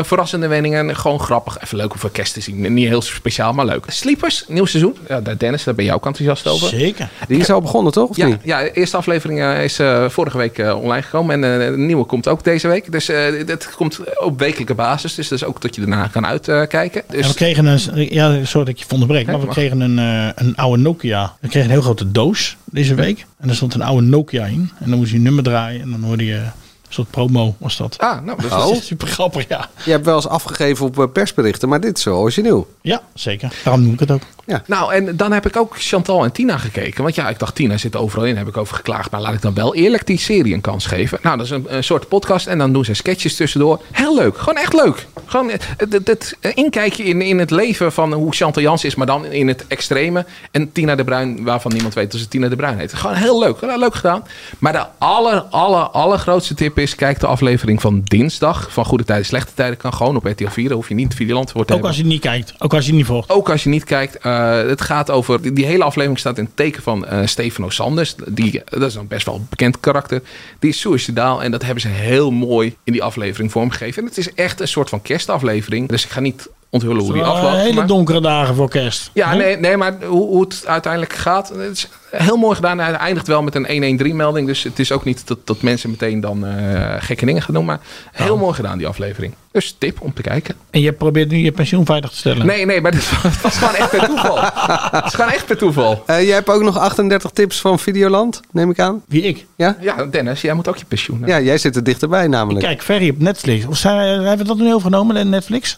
verrassende wendingen. Gewoon grappig. Even leuk om voor kerst te zien. Niet heel speciaal, maar leuk. Sleepers, nieuw seizoen. Ja, daar- Dennis, daar ben jij ook enthousiast over. Zeker. Die is al begonnen, toch? Of Ja, niet? ja, de eerste aflevering is eh, vorige week online gekomen. En eh, de nieuwe komt ook deze week. Dus eh dat komt op wekelijke basis. Dus dat is ook dat je daarna kan uitkijken. En we dus kregen een, ja, sorry dat ik je onderbreek, maar we mag. kregen een, eh, een oude Nokia. We kregen een heel grote doos deze week. En er stond een oude Nokia in. En dan moest je nummer draaien. En dan hoorde je een soort promo was dat. Ah, nou, dat Oh. is super grappig, ja. Je hebt wel eens afgegeven op eh, persberichten, maar dit is zo origineel. Ja, zeker. Daarom noem ik het ook. Ja. Nou, en dan heb ik ook Chantal en Tina gekeken. Want ja, ik dacht, Tina zit overal in, heb ik over geklaagd. Maar laat ik dan wel eerlijk die serie een kans geven. Nou, dat is een, een soort podcast en dan doen ze sketches tussendoor. Heel leuk, gewoon echt leuk. Gewoon eh, het, het, het inkijkje in, in het leven van hoe Chantal Jans is, maar dan in het extreme. En Tina de Bruin, waarvan niemand weet dat ze Tina de Bruin heet. Gewoon heel leuk, gewoon leuk gedaan. Maar de aller, aller, allergrootste tip is, kijk de aflevering van dinsdag. Van Goede Tijden, Slechte Tijden kan gewoon op RTL 4. Dan hoef je niet Videoland voor te Ook hebben. als je niet kijkt. Ook als je niet volgt. Ook als je niet kijkt. eh, het gaat over. Die, die hele aflevering staat in het teken van eh Stefano Sanders. Die, dat is een best wel een bekend karakter. Die is suicidaal. En dat hebben ze heel mooi in die aflevering vormgegeven. En het is echt een soort van kerstaflevering. Dus ik ga niet onthullen hoe die afloopt. hele maar- donkere dagen voor kerst. ja, Hè? nee, nee maar hoe, hoe het uiteindelijk gaat. Het is heel mooi gedaan. Hij eindigt wel met een 113-melding. Dus het is ook niet dat, dat mensen meteen dan eh, gekke dingen gaan doen. Maar heel Oh. mooi gedaan, die aflevering. Dus tip om te kijken. En je probeert nu je pensioen veilig te stellen. Nee, nee, maar was, was gewoon echt per toeval. Het is gewoon echt per toeval. Eh, jij hebt ook nog 38 tips van Videoland, neem ik aan. Wie ik? Ja? Ja, Dennis, jij moet ook je pensioen. Ja, jij zit er dichterbij namelijk. Kijk, Ferry op Netflix. Of zijn, hebben we dat nu overgenomen, Netflix?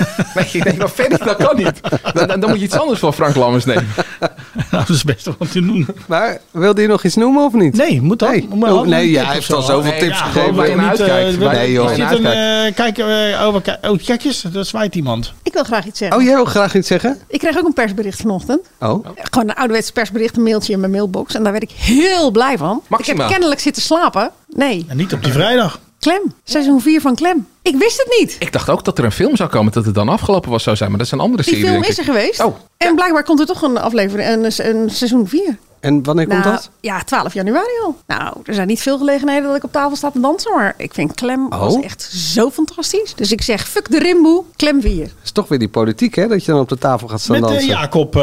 Nee, ik denk, maar verder, dat kan niet. Dan, dan, moet je iets anders van Frank Lammers nemen. nou, dat is best wat te doen. Maar wilde je nog iets noemen of niet? Nee, moet dat? Nee, oh, ja, hij heeft al zo. zoveel Nee, tips ja, gegeven. waar je naar niet, uitkijkt. wil- Nee, joh. Zit een, eh, kijk, eh, over, oh, kijkjes, dat zwaait iemand. Ik wil graag iets zeggen. Oh, jij wil graag iets zeggen? Ik kreeg ook een persbericht vanochtend. Oh. Gewoon een ouderwets persbericht, een mailtje in mijn mailbox. En daar werd ik heel blij van. Maxima. Ik heb kennelijk zitten slapen. Nee, En niet op die vrijdag. Klem. Seizoen 4 van Klem. Ik wist het niet. Ik dacht ook dat er een film zou komen dat het dan afgelopen was zou zijn. Maar dat is een andere Die serie. film denk is er ik. geweest. Oh, En blijkbaar komt er toch een aflevering, een, een seizoen 4. En wanneer komt Nou, dat? Ja, 12 januari al. Nou, er zijn niet veel gelegenheden dat ik op tafel sta te dansen. Maar ik vind Klem was Oh. echt zo fantastisch. Dus ik zeg, fuck de rimboe, Klem 4. Het is toch weer die politiek, hè? Dat je dan op de tafel gaat staan Met eh, dansen. Jacob uh,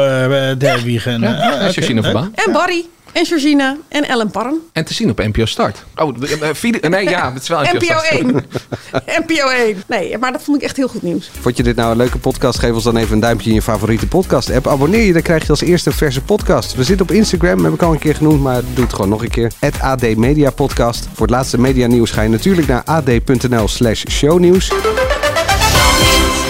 Derwiegen. Ja, en Josine Verbaan. En Barry. En Georgina. En Ellen Parren. En te zien op NPO Start. Oh, eh, video- nee, ja, het is wel NPO, NPO Start. 1. NPO 1. Nee, maar dat vond ik echt heel goed nieuws. Vond je dit nou een leuke podcast? Geef ons dan even een duimpje in je favoriete podcast app. Abonneer je, dan krijg je als eerste een verse podcast. We zitten op Instagram, heb ik al een keer genoemd, maar doe het gewoon nog een keer. AD Media Podcast. Voor het laatste media nieuws ga je natuurlijk naar ad.nl slash shownieuws.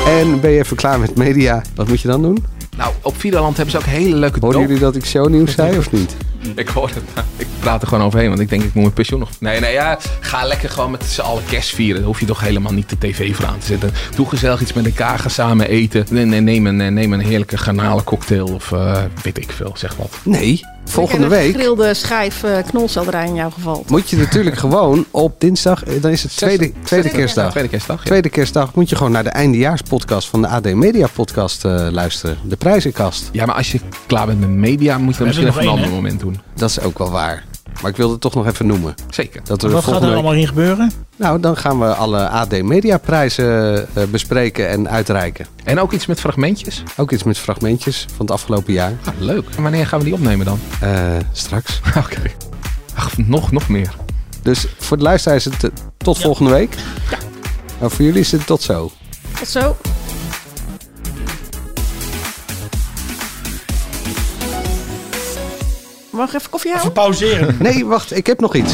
En ben je even klaar met media? Wat moet je dan doen? Nou, op Videoland hebben ze ook hele leuke Hoorden jullie dat ik shownieuws zei of niet? Ik hoor het. Ik praat er gewoon overheen, want ik denk ik moet mijn pensioen nog... Nee, nee, ja. Ga lekker gewoon met z'n allen kerst vieren. Dan hoef je toch helemaal niet de tv voor aan te zetten. Doe gezellig iets met elkaar, ga samen eten. Nee, nee, neem, een, neem een heerlijke garnalencocktail of eh, weet ik veel, zeg wat. Nee, volgende Ik heb een week gegrilde schijf eh, knolselderij in jouw geval. moet je natuurlijk gewoon op dinsdag, eh, dan is het tweede, tweede kerstdag. Tweede kerstdag, ja. Tweede kerstdag moet je gewoon naar de eindejaarspodcast van de AD Media Podcast eh, luisteren. De prijzenkast. Ja, maar als je klaar bent met media, moet je dat misschien even een ander moment doen. Dat is ook wel waar. Maar ik wilde het toch nog even noemen. Zeker. Dat we Wat gaat er week- allemaal in gebeuren? Nou, dan gaan we alle AD Media prijzen eh, bespreken en uitreiken. En ook iets met fragmentjes. Ook iets met fragmentjes van het afgelopen jaar. Ah, leuk. En wanneer gaan we die opnemen dan? Eh, straks. Oké. Ach, nog, nog meer. Dus voor de luisteraar is het eh, tot volgende week. Ja. Maar voor jullie is het tot zo. Tot zo. Mag ik even koffie Even houden? pauzeren. Nee, wacht, ik heb nog iets.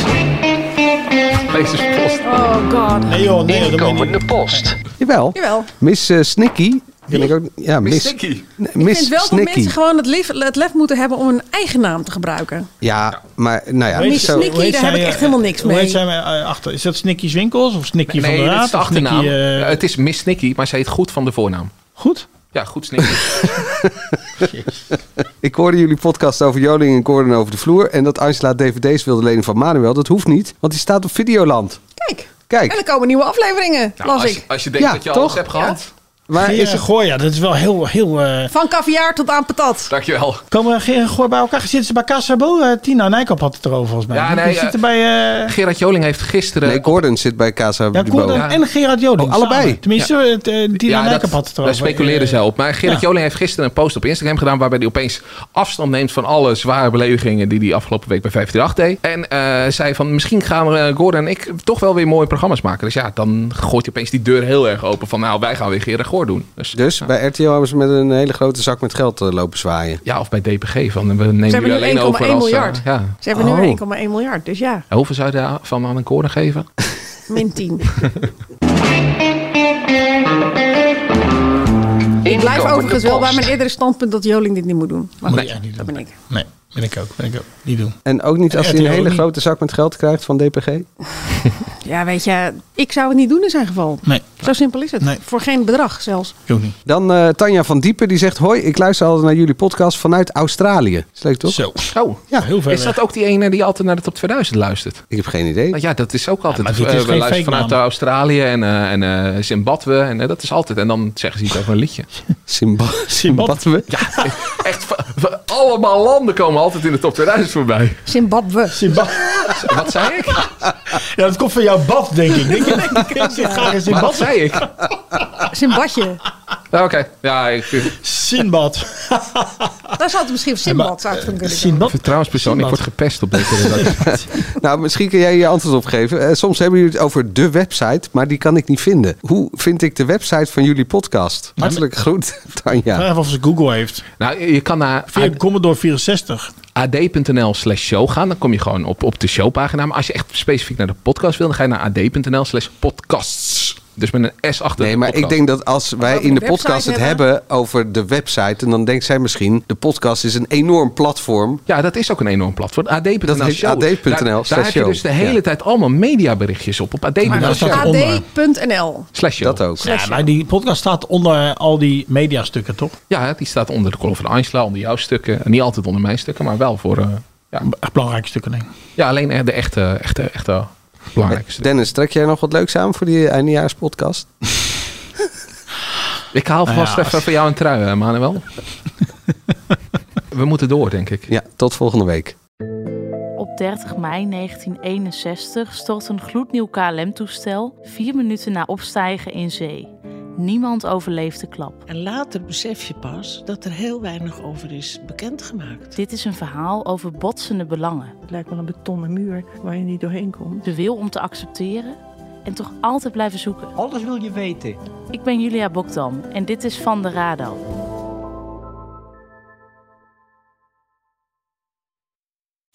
Post. Oh god. Nee joh, nee, dat niet. post. Jawel. Jawel. Miss eh, Snicky. Ken ik ook, ja, Miss, Snicky. Nee, Ik vind wel dat Snicky. mensen gewoon het lef, het lef moeten hebben om een eigen naam te gebruiken. Ja, maar nou ja. Hoe heet Miss ze- Snicky, hoe heet daar heb ik eh, echt helemaal niks Hoe mee. heet zij eh, achter? Is dat Snicky Winkels of Snicky van Nee, der dat Raad? is de Snicky, achternaam. eh, het is Miss Snicky, maar ze heet goed van de voornaam. Goed? Ja, goed Snicky. Ik hoorde jullie podcast over Joling en Gordon over de vloer. En dat Angela dvd's wilde lenen van Manuel. Dat hoeft niet, want die staat op Videoland. Kijk. En Kijk, er komen nieuwe afleveringen, Nou, las als, ik. je- als je denkt Ja, dat je alles toch? hebt gehad. Maar Geer is en het... Gooi, ja, dat is wel heel... heel eh, Van caviar tot aan patat. Dankjewel. Komen Geer en Gooi bij elkaar? Zitten ze bij Casabo? Eh, Tina Nijkamp had het erover volgens mij. Ja, nee, zitten eh, bij... eh, Gerard Joling heeft gisteren... Nee, Gordon zit bij Casa ja, Gordon Ja. en Gerard Joling. Oh, allebei? samen. Tenminste, het, eh, Tina Nijkamp had het daar erover. speculeerden Eh, zij op. Maar Gerard ja. Joling heeft gisteren een post op Instagram gedaan... waarbij hij opeens afstand neemt van alle zware beledigingen... die hij afgelopen week bij 538 deed. En eh, zei van misschien gaan we, Gordon en ik toch wel weer mooie programma's maken. Dus ja, dan gooit hij opeens die deur heel erg open van... nou, wij gaan weer Gerard goor doen. Dus, Dus bij RTL hebben ze met een hele grote zak met geld eh, lopen zwaaien. ja, of bij DPG van we nemen Ze hebben alleen over 1,1 als... eh, miljard. ja. Ze hebben Oh. nu 1,1 miljard, dus ja, En Hoeveel zou je daarvan aan een koren geven? min 10. Ik blijf overigens wel bij mijn eerdere standpunt dat Joling dit niet moet doen. Maar goed, Nee, niet dat doen. ben ik. Nee, ben ik ook. Ben ik ook. Niet doen. En ook niet als hij een hele grote zak met geld krijgt van DPG? Ja, weet je, ik zou het niet doen in zijn geval. Nee. Zo simpel is het. Nee. Voor geen bedrag zelfs. Ik ook niet. Dan eh, Tanja van Diepen die zegt... Hoi, ik luister altijd naar jullie podcast vanuit Australië. Is leuk toch? Zo. Oh, Ja, heel ver is dat ook die ene die altijd naar de top 2000 luistert? Ik heb geen idee. Nou ja, dat is ook altijd. maar dit is eh, we luisteren vanuit naam. Australië en, eh, en eh, Zimbabwe. En eh, dat is altijd. En dan zeggen ze iets over een liedje. Simba Zimbabwe. Ja, echt. allemaal landen komen altijd in de top 2000 voorbij. Zimbabwe. Wat zei ik? Ja, dat komt van jouw bad, denk ik. Denk je, ik zit graag in Zimbabwe. wat zei ik? Zimbabwe. Nou, Oké, ja, ik. Sinbad. Daar zou het misschien Simbad zou het van kunnen. Sinbad? Vertrouwenspersoon, ik word gepest op deze redactie. Nou, misschien kun jij je antwoord op geven. Eh, soms hebben jullie het over de website, maar die kan ik niet vinden. Hoe vind ik de website van jullie podcast? Hartelijk groet, Tanja. Even of ze Google heeft. Nou, je kan naar Via Commodore 64. ad.nl slash show gaan. Dan kom je gewoon op, op de showpagina. Maar als je echt specifiek naar de podcast wil, dan ga je naar ad.nl slash podcasts. Dus met een S achter Nee, de maar ik denk dat als wij in de podcast het hebben- hebben over de website, en dan denkt zij misschien, de podcast is een enorm platform. Ja, dat is ook een enorm platform. ad.nl ad.nl Daar, daar heb je dus de hele Ja. tijd allemaal mediaberichtjes op. Op ad.nl ad.nl. Slash. Dat ook. Ja, maar die podcast staat onder al die mediastukken, toch? Ja, die staat onder de column van Angela, onder jouw stukken. Niet altijd onder mijn stukken, maar wel voor... eh, ja. Echt belangrijke stukken, denk ik. ja, alleen de echte, echte, echte stukken. Dennis, trek jij nog wat leuks aan voor die eindejaarspodcast? Ik haal Nou vast ja, even voor jou een trui, eh, Manuel. We moeten door, denk ik. Ja, tot volgende week. Op 30 mei 1961 stort een gloednieuw KLM-toestel vier minuten na opstijgen in zee. Niemand overleeft de klap. En later besef je pas dat er heel weinig over is bekendgemaakt. Dit is een verhaal over botsende belangen. Het lijkt wel een betonnen muur waar je niet doorheen komt. De wil om te accepteren en toch altijd blijven zoeken. Alles wil je weten. Ik ben Julia Bokdam en dit is Van de Radar.